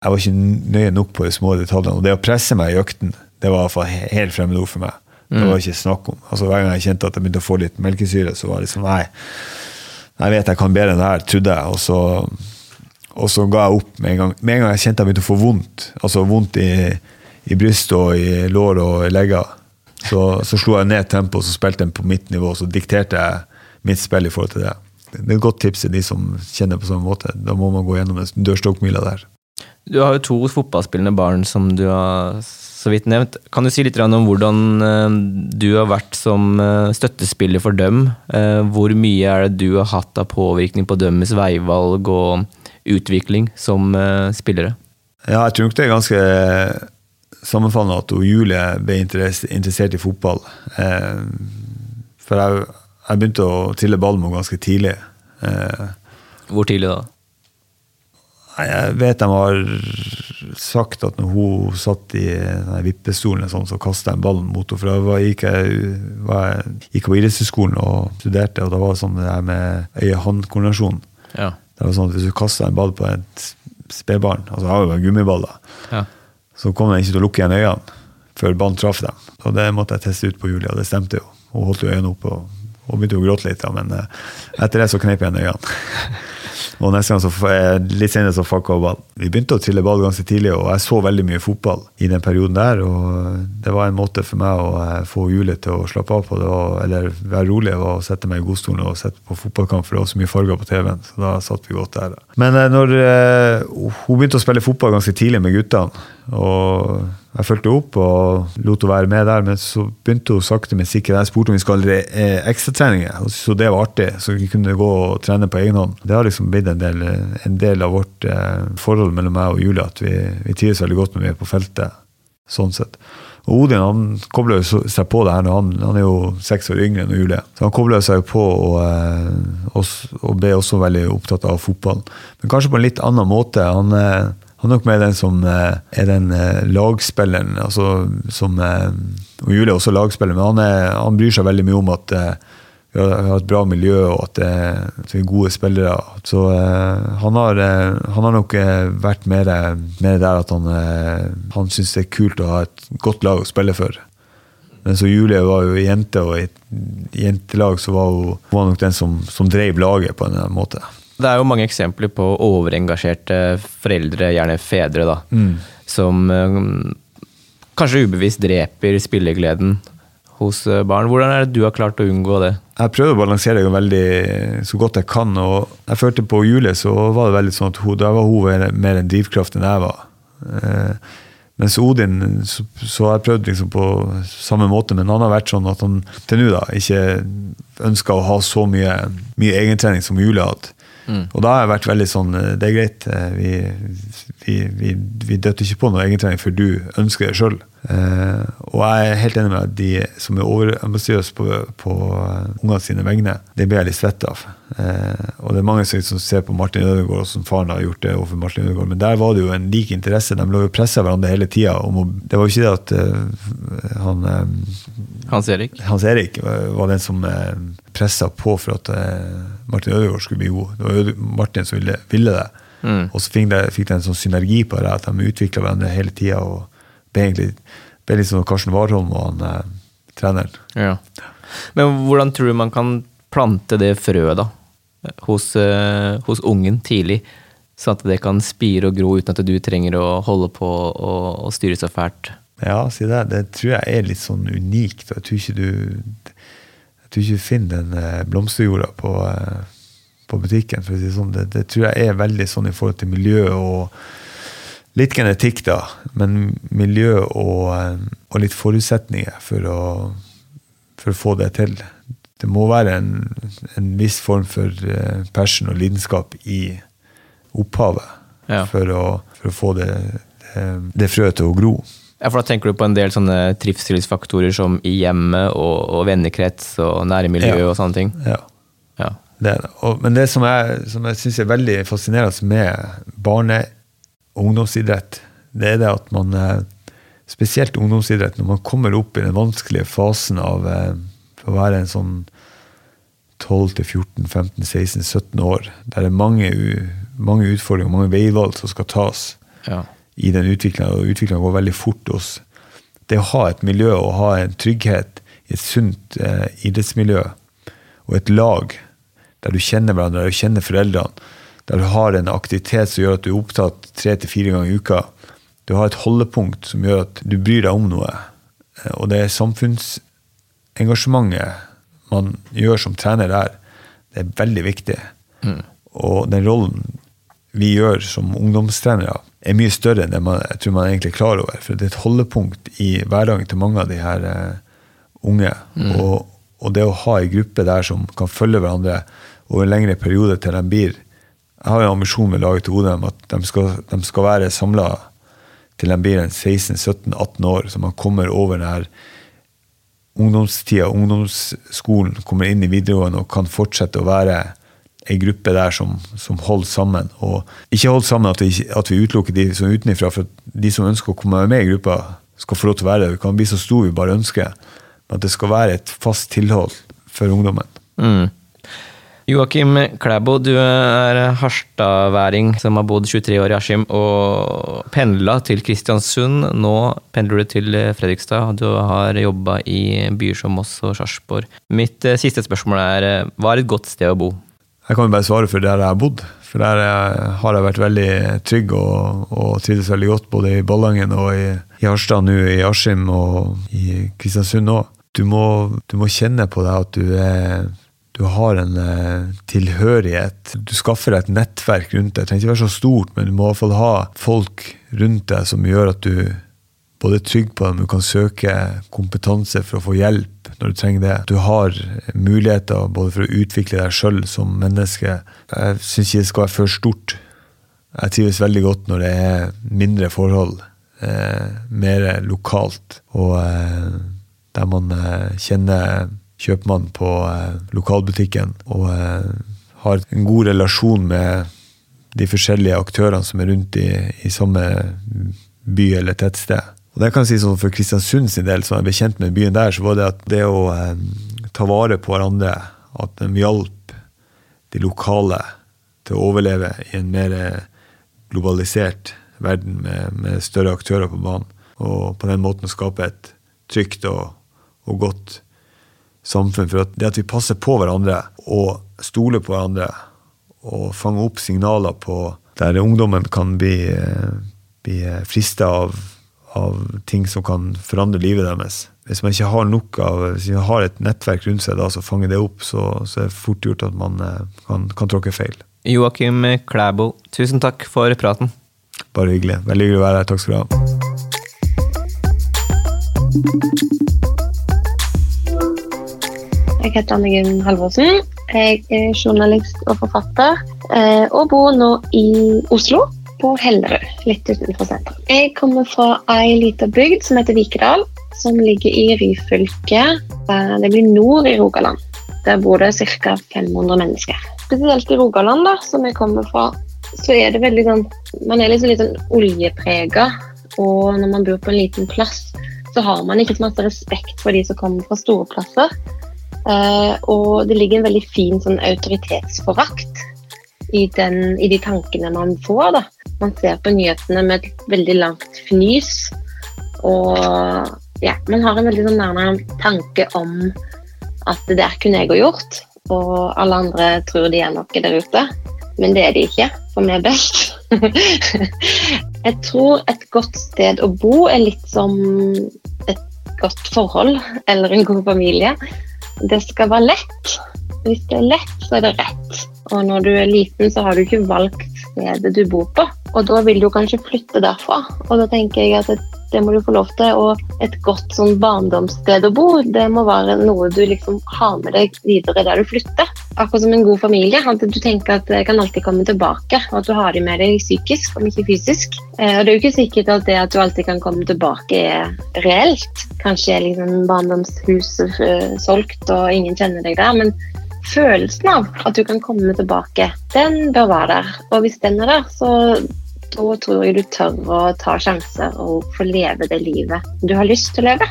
jeg var ikke nøye nok på de små detaljene. Og det å presse meg i økten, det var i hvert fall helt fremmedord for meg. Det var mm. ikke snakk om. Altså Hver gang jeg kjente at jeg begynte å få litt melkesyre, så var det liksom Nei, jeg vet jeg kan bedre enn det her, trodde jeg. Og så, og så ga jeg opp med en gang. Med en gang jeg kjente jeg begynte å få vondt, altså vondt i, i brystet og i lår og i legger, så, så slo jeg ned tempoet og spilte den på mitt nivå. Så dikterte jeg mitt spill i forhold til det. Det er et godt tips til de som kjenner på samme måte. Da må man gå gjennom den dørstokkmila der. Du har jo to fotballspillende barn som du har så vidt nevnt. Kan du si litt om hvordan eh, du har vært som eh, støttespiller for dem? Eh, hvor mye er det du har hatt av påvirkning på deres veivalg og utvikling som spillere? Ja, jeg tror nok det er ganske sammenfallende at Julie ble interessert i fotball. For jeg, jeg begynte å trille ball med henne ganske tidlig. Hvor tidlig da? Jeg vet de har sagt at når hun satt i vippestolen, sånn, så kasta jeg en ball mot henne. For da gikk jeg, var, gikk på idrettshøyskolen og studerte, og da var det sånn det her med øye-hånd-koordinasjon. Ja. Det var sånn at Hvis du kasta en ball på et spedbarn, altså jeg har jo bare gummiballer, ja. så kom den ikke til å lukke igjen øynene før ballen traff dem. Og det måtte jeg teste ut på Julia, og det stemte jo. Hun holdt jo øynene oppe og, og begynte å gråte litt, ja, men eh, etter det så kneip jeg igjen øynene. Og neste gang så, litt senere så fucka hun ball. Vi begynte å trille ball ganske tidlig, og jeg så veldig mye fotball i den perioden der. og Det var en måte for meg å eh, få Julie til å slappe av på det, eller være rolig og sette meg i godstolen og sette på fotballkamp, for det var så mye farger på TV-en. Så da satt vi godt der. Men eh, når uh, hun begynte å spille fotball ganske tidlig med guttene, og jeg fulgte opp og lot henne være med der, men så begynte hun sakte, men sikkert. Jeg spurte om vi skulle ha eh, ekstratreninger, så det var artig. Så vi kunne gå og trene på egen hånd. Det har liksom blitt en del, en del av vårt eh, forhold mellom meg og Julie, at vi, vi trives veldig godt når vi er på feltet. sånn sett. Og Odin han kobler seg på det her. Han, han, er jo seks år yngre enn Julie. Så han kobler seg på og, eh, og, og, ble også veldig opptatt av fotball. Men kanskje på en litt annen måte. Han eh, han er nok mer den som eh, er den eh, lagspilleren. altså som, eh, og Julie er også lagspiller, men han, er, han, bryr seg veldig mye om at vi har et bra miljø og at, vi er gode spillere. Så han har, han har nok vært mer, mer der at han, han syns det er kult å ha et godt lag å spille for. Men så Julie var jo jente, og i et jentelag så var hun, var nok den som, som drev laget på en måte. Det er jo mange eksempler på overengasjerte foreldre, gjerne fedre, da, mm. som um, kanskje ubevisst dreper spillegleden hos eh, barn. Hvordan er det du har klart å unngå det? Jeg prøvde å balansere det veldig så godt jeg kan. og jeg følte På Julie så var det veldig sånn at hun, da var hun mer en drivkraft enn jeg var. Eh, mens Odin så har jeg prøvd liksom på samme måte, men han har vært sånn at han til nå da ikke ønska å ha så mye, mye egentrening som Julie hadde. Mm. Og da har jeg vært veldig sånn eh, Det er greit, eh, vi, vi, vi, vi døtter ikke på noe egentrening før du ønsker det sjøl. Uh, og jeg er helt enig med at de som er overambisiøse på, på ungene sine vegne. Det blir jeg litt svett av. Uh, og det er mange som ser på Martin Ødegaard og som faren har gjort det overfor Martin Ødegaard. Men der var det jo en lik interesse. De lå jo pressa hverandre hele tida. Det var jo ikke det at uh, han Hans Erik Hans Erik var den som uh, pressa på for at Martin Ødegaard skulle bli god. Det var Martin som ville, ville det. Mm. Og så fikk de, fikk de en sånn synergi på det, at de utvikla hverandre hele tida ble egentlig ble litt som Karsten Warholm og han eh, treneren. Ja. Men hvordan tror du man kan plante det frøet da, hos, eh, hos, ungen tidlig? Sånn at det kan spire og gro uten at du trenger å holde på og, styre så fælt? Ja, si det. Det tror jeg er litt sånn unikt. Jeg tror ikke du tror ikke du finner den eh, blomsterjorda på, eh, på butikken. for å si det sånn. Det, det tror jeg er veldig sånn i forhold til miljø og Litt genetikk, da, men miljø og, og litt forutsetninger for å, for å, få det til. Det må være en, en viss form for eh, passion og lidenskap i opphavet ja. for, å, for, å, få det, det, det frøet til å gro. Ja, for Da tenker du på en del sånne trivselsfaktorer som i hjemmet og, og vennekrets og nærmiljø Ja. og sånne ting. Ja. Ja. Det. Og, men det som jeg, som jeg syns er veldig fascinerende med barne- og ungdomsidrett, det er det at man eh, Spesielt ungdomsidrett, når man kommer opp i den vanskelige fasen av eh, å være en sånn 12-14-15-16-17 år, der det er mange, mange utfordringer, mange veivalg som skal tas Ja. i den utviklinga, og utviklinga går veldig fort hos Det å ha et miljø og ha en trygghet i et sunt eh, idrettsmiljø og et lag der du kjenner hverandre, der du kjenner foreldrene, der du har en aktivitet som gjør at du er opptatt tre til fire ganger i uka. Du har et holdepunkt som gjør at du bryr deg om noe. Eh, Og det samfunnsengasjementet man gjør som trener der, det er veldig viktig. Og den rollen vi gjør som ungdomstrenere, er mye større enn det man, jeg tror man egentlig er klar over. For det er et holdepunkt i hverdagen til mange av de her uh, unge. Og, og det å ha ei gruppe der som kan følge hverandre over en lengre periode til de blir Jeg har en ambisjon med laget til Odem at de skal, de skal være samla til de blir en 16-17-18 år, så man kommer over den her ungdomstida, ungdomsskolen, kommer inn i videregående og kan fortsette å være ei gruppe der som, som holder sammen. Og ikke holder sammen at vi, at vi utelukker de som er utenfra, for de som ønsker å komme med i gruppa, skal få lov til å være det. Vi kan bli så stor vi bare ønsker. Men at det skal være et fast tilhold for ungdommen. Mm. Joakim Klæbo, du er harstadværing som har bodd 23 år i Askim og pendla til Kristiansund. Nå pendler du til Fredrikstad. Du har jobba i byer som Moss og Sarpsborg. Mitt eh, siste spørsmål er eh, hva er et godt sted å bo? Jeg kan bare svare for der jeg har bodd. For der har jeg vært veldig trygg og, og trivdes veldig godt, både i Ballangen og i, i Harstad, nå i Askim og i Kristiansund òg. Du, du må kjenne på deg at du, er, du har en eh, tilhørighet. Du skaffer deg et nettverk rundt deg. Det trenger ikke være så stort, men du må i hvert fall ha folk rundt deg som gjør at du både er trygg på dem, du kan søke kompetanse for å få hjelp når du trenger det. Du har muligheter både for å utvikle deg sjøl som menneske. Jeg syns ikke det skal være for stort. Jeg trives veldig godt når det er mindre forhold, eh, mer lokalt, og eh, der man eh, kjenner kjøpmannen på eh, lokalbutikken og eh, har en god relasjon med de forskjellige aktørene som er rundt i, i samme by eller tettsted. Og det kan jeg si sånn For Kristiansund sin del, som jeg ble kjent med byen der, så var det at det å eh, ta vare på hverandre, at de hjalp de lokale til å overleve i en mer eh, globalisert verden med, med større aktører på banen. Og på den måten skape et trygt og, og godt samfunn. For at det at vi passer på hverandre og stoler på hverandre og fanger opp signaler på der ungdommen kan bli, eh, bli frista av, av ting som kan forandre livet deres. Hvis man ikke har nok av, hvis man har et nettverk rundt seg da, som fanger det opp, så, så er det fort gjort at man eh, kan, kan tråkke feil. Joakim Klæbo, tusen takk for praten. Bare hyggelig. Veldig hyggelig å være her. Takk skal du ha. Jeg heter Anne Gunn Halvorsen. Jeg er journalist og forfatter, eh, og bor nå i Oslo, på Hellerud, litt utenfor sentrum. Jeg kommer fra ei lita bygd som heter Vikedal, som ligger i Ryfylke. Eh, Det blir nord i Rogaland. Der bor det ca. 500 mennesker. Spesielt i Rogaland, da, som jeg kommer fra, så er det veldig sånn Man er liksom litt sånn oljeprega, og når man bor på en liten plass, så har man ikke så masse respekt for de som kommer fra store plasser. Eh, og det ligger en veldig fin sånn autoritetsforakt i, den, i de tankene man får. da. Man ser på nyhetene med et veldig langt fnys. Og ja, man har en veldig sånn nærmere tanke om at det der kunne jeg ha gjort. Og alle andre tror de er noe der ute. Men det er de ikke, for er best. jeg tror et godt sted å bo er litt som et godt forhold eller en god familie. Det skal være lett. Hvis det er lett, så er det rett. Og når du er liten, så har du ikke valgt stedet du bor på. Og da vil du kanskje flytte derfra. Og da tenker jeg at et det må du få lov til. Og et godt sånn barndomssted å bo, det må være noe du liksom har med deg videre der du flytter. Akkurat som en god familie. At du tenker at det kan alltid komme tilbake, og at du har dem med deg psykisk, om ikke fysisk. Eh, og det er jo ikke sikkert at det at du alltid kan komme tilbake, er reelt. Kanskje er liksom barndomshuset eh, solgt, og ingen kjenner deg der. men følelsen av at du kan komme tilbake, den bør være der. Og hvis den er der, så da tror jeg du tør å ta sjanser og få leve det livet du har lyst til å leve.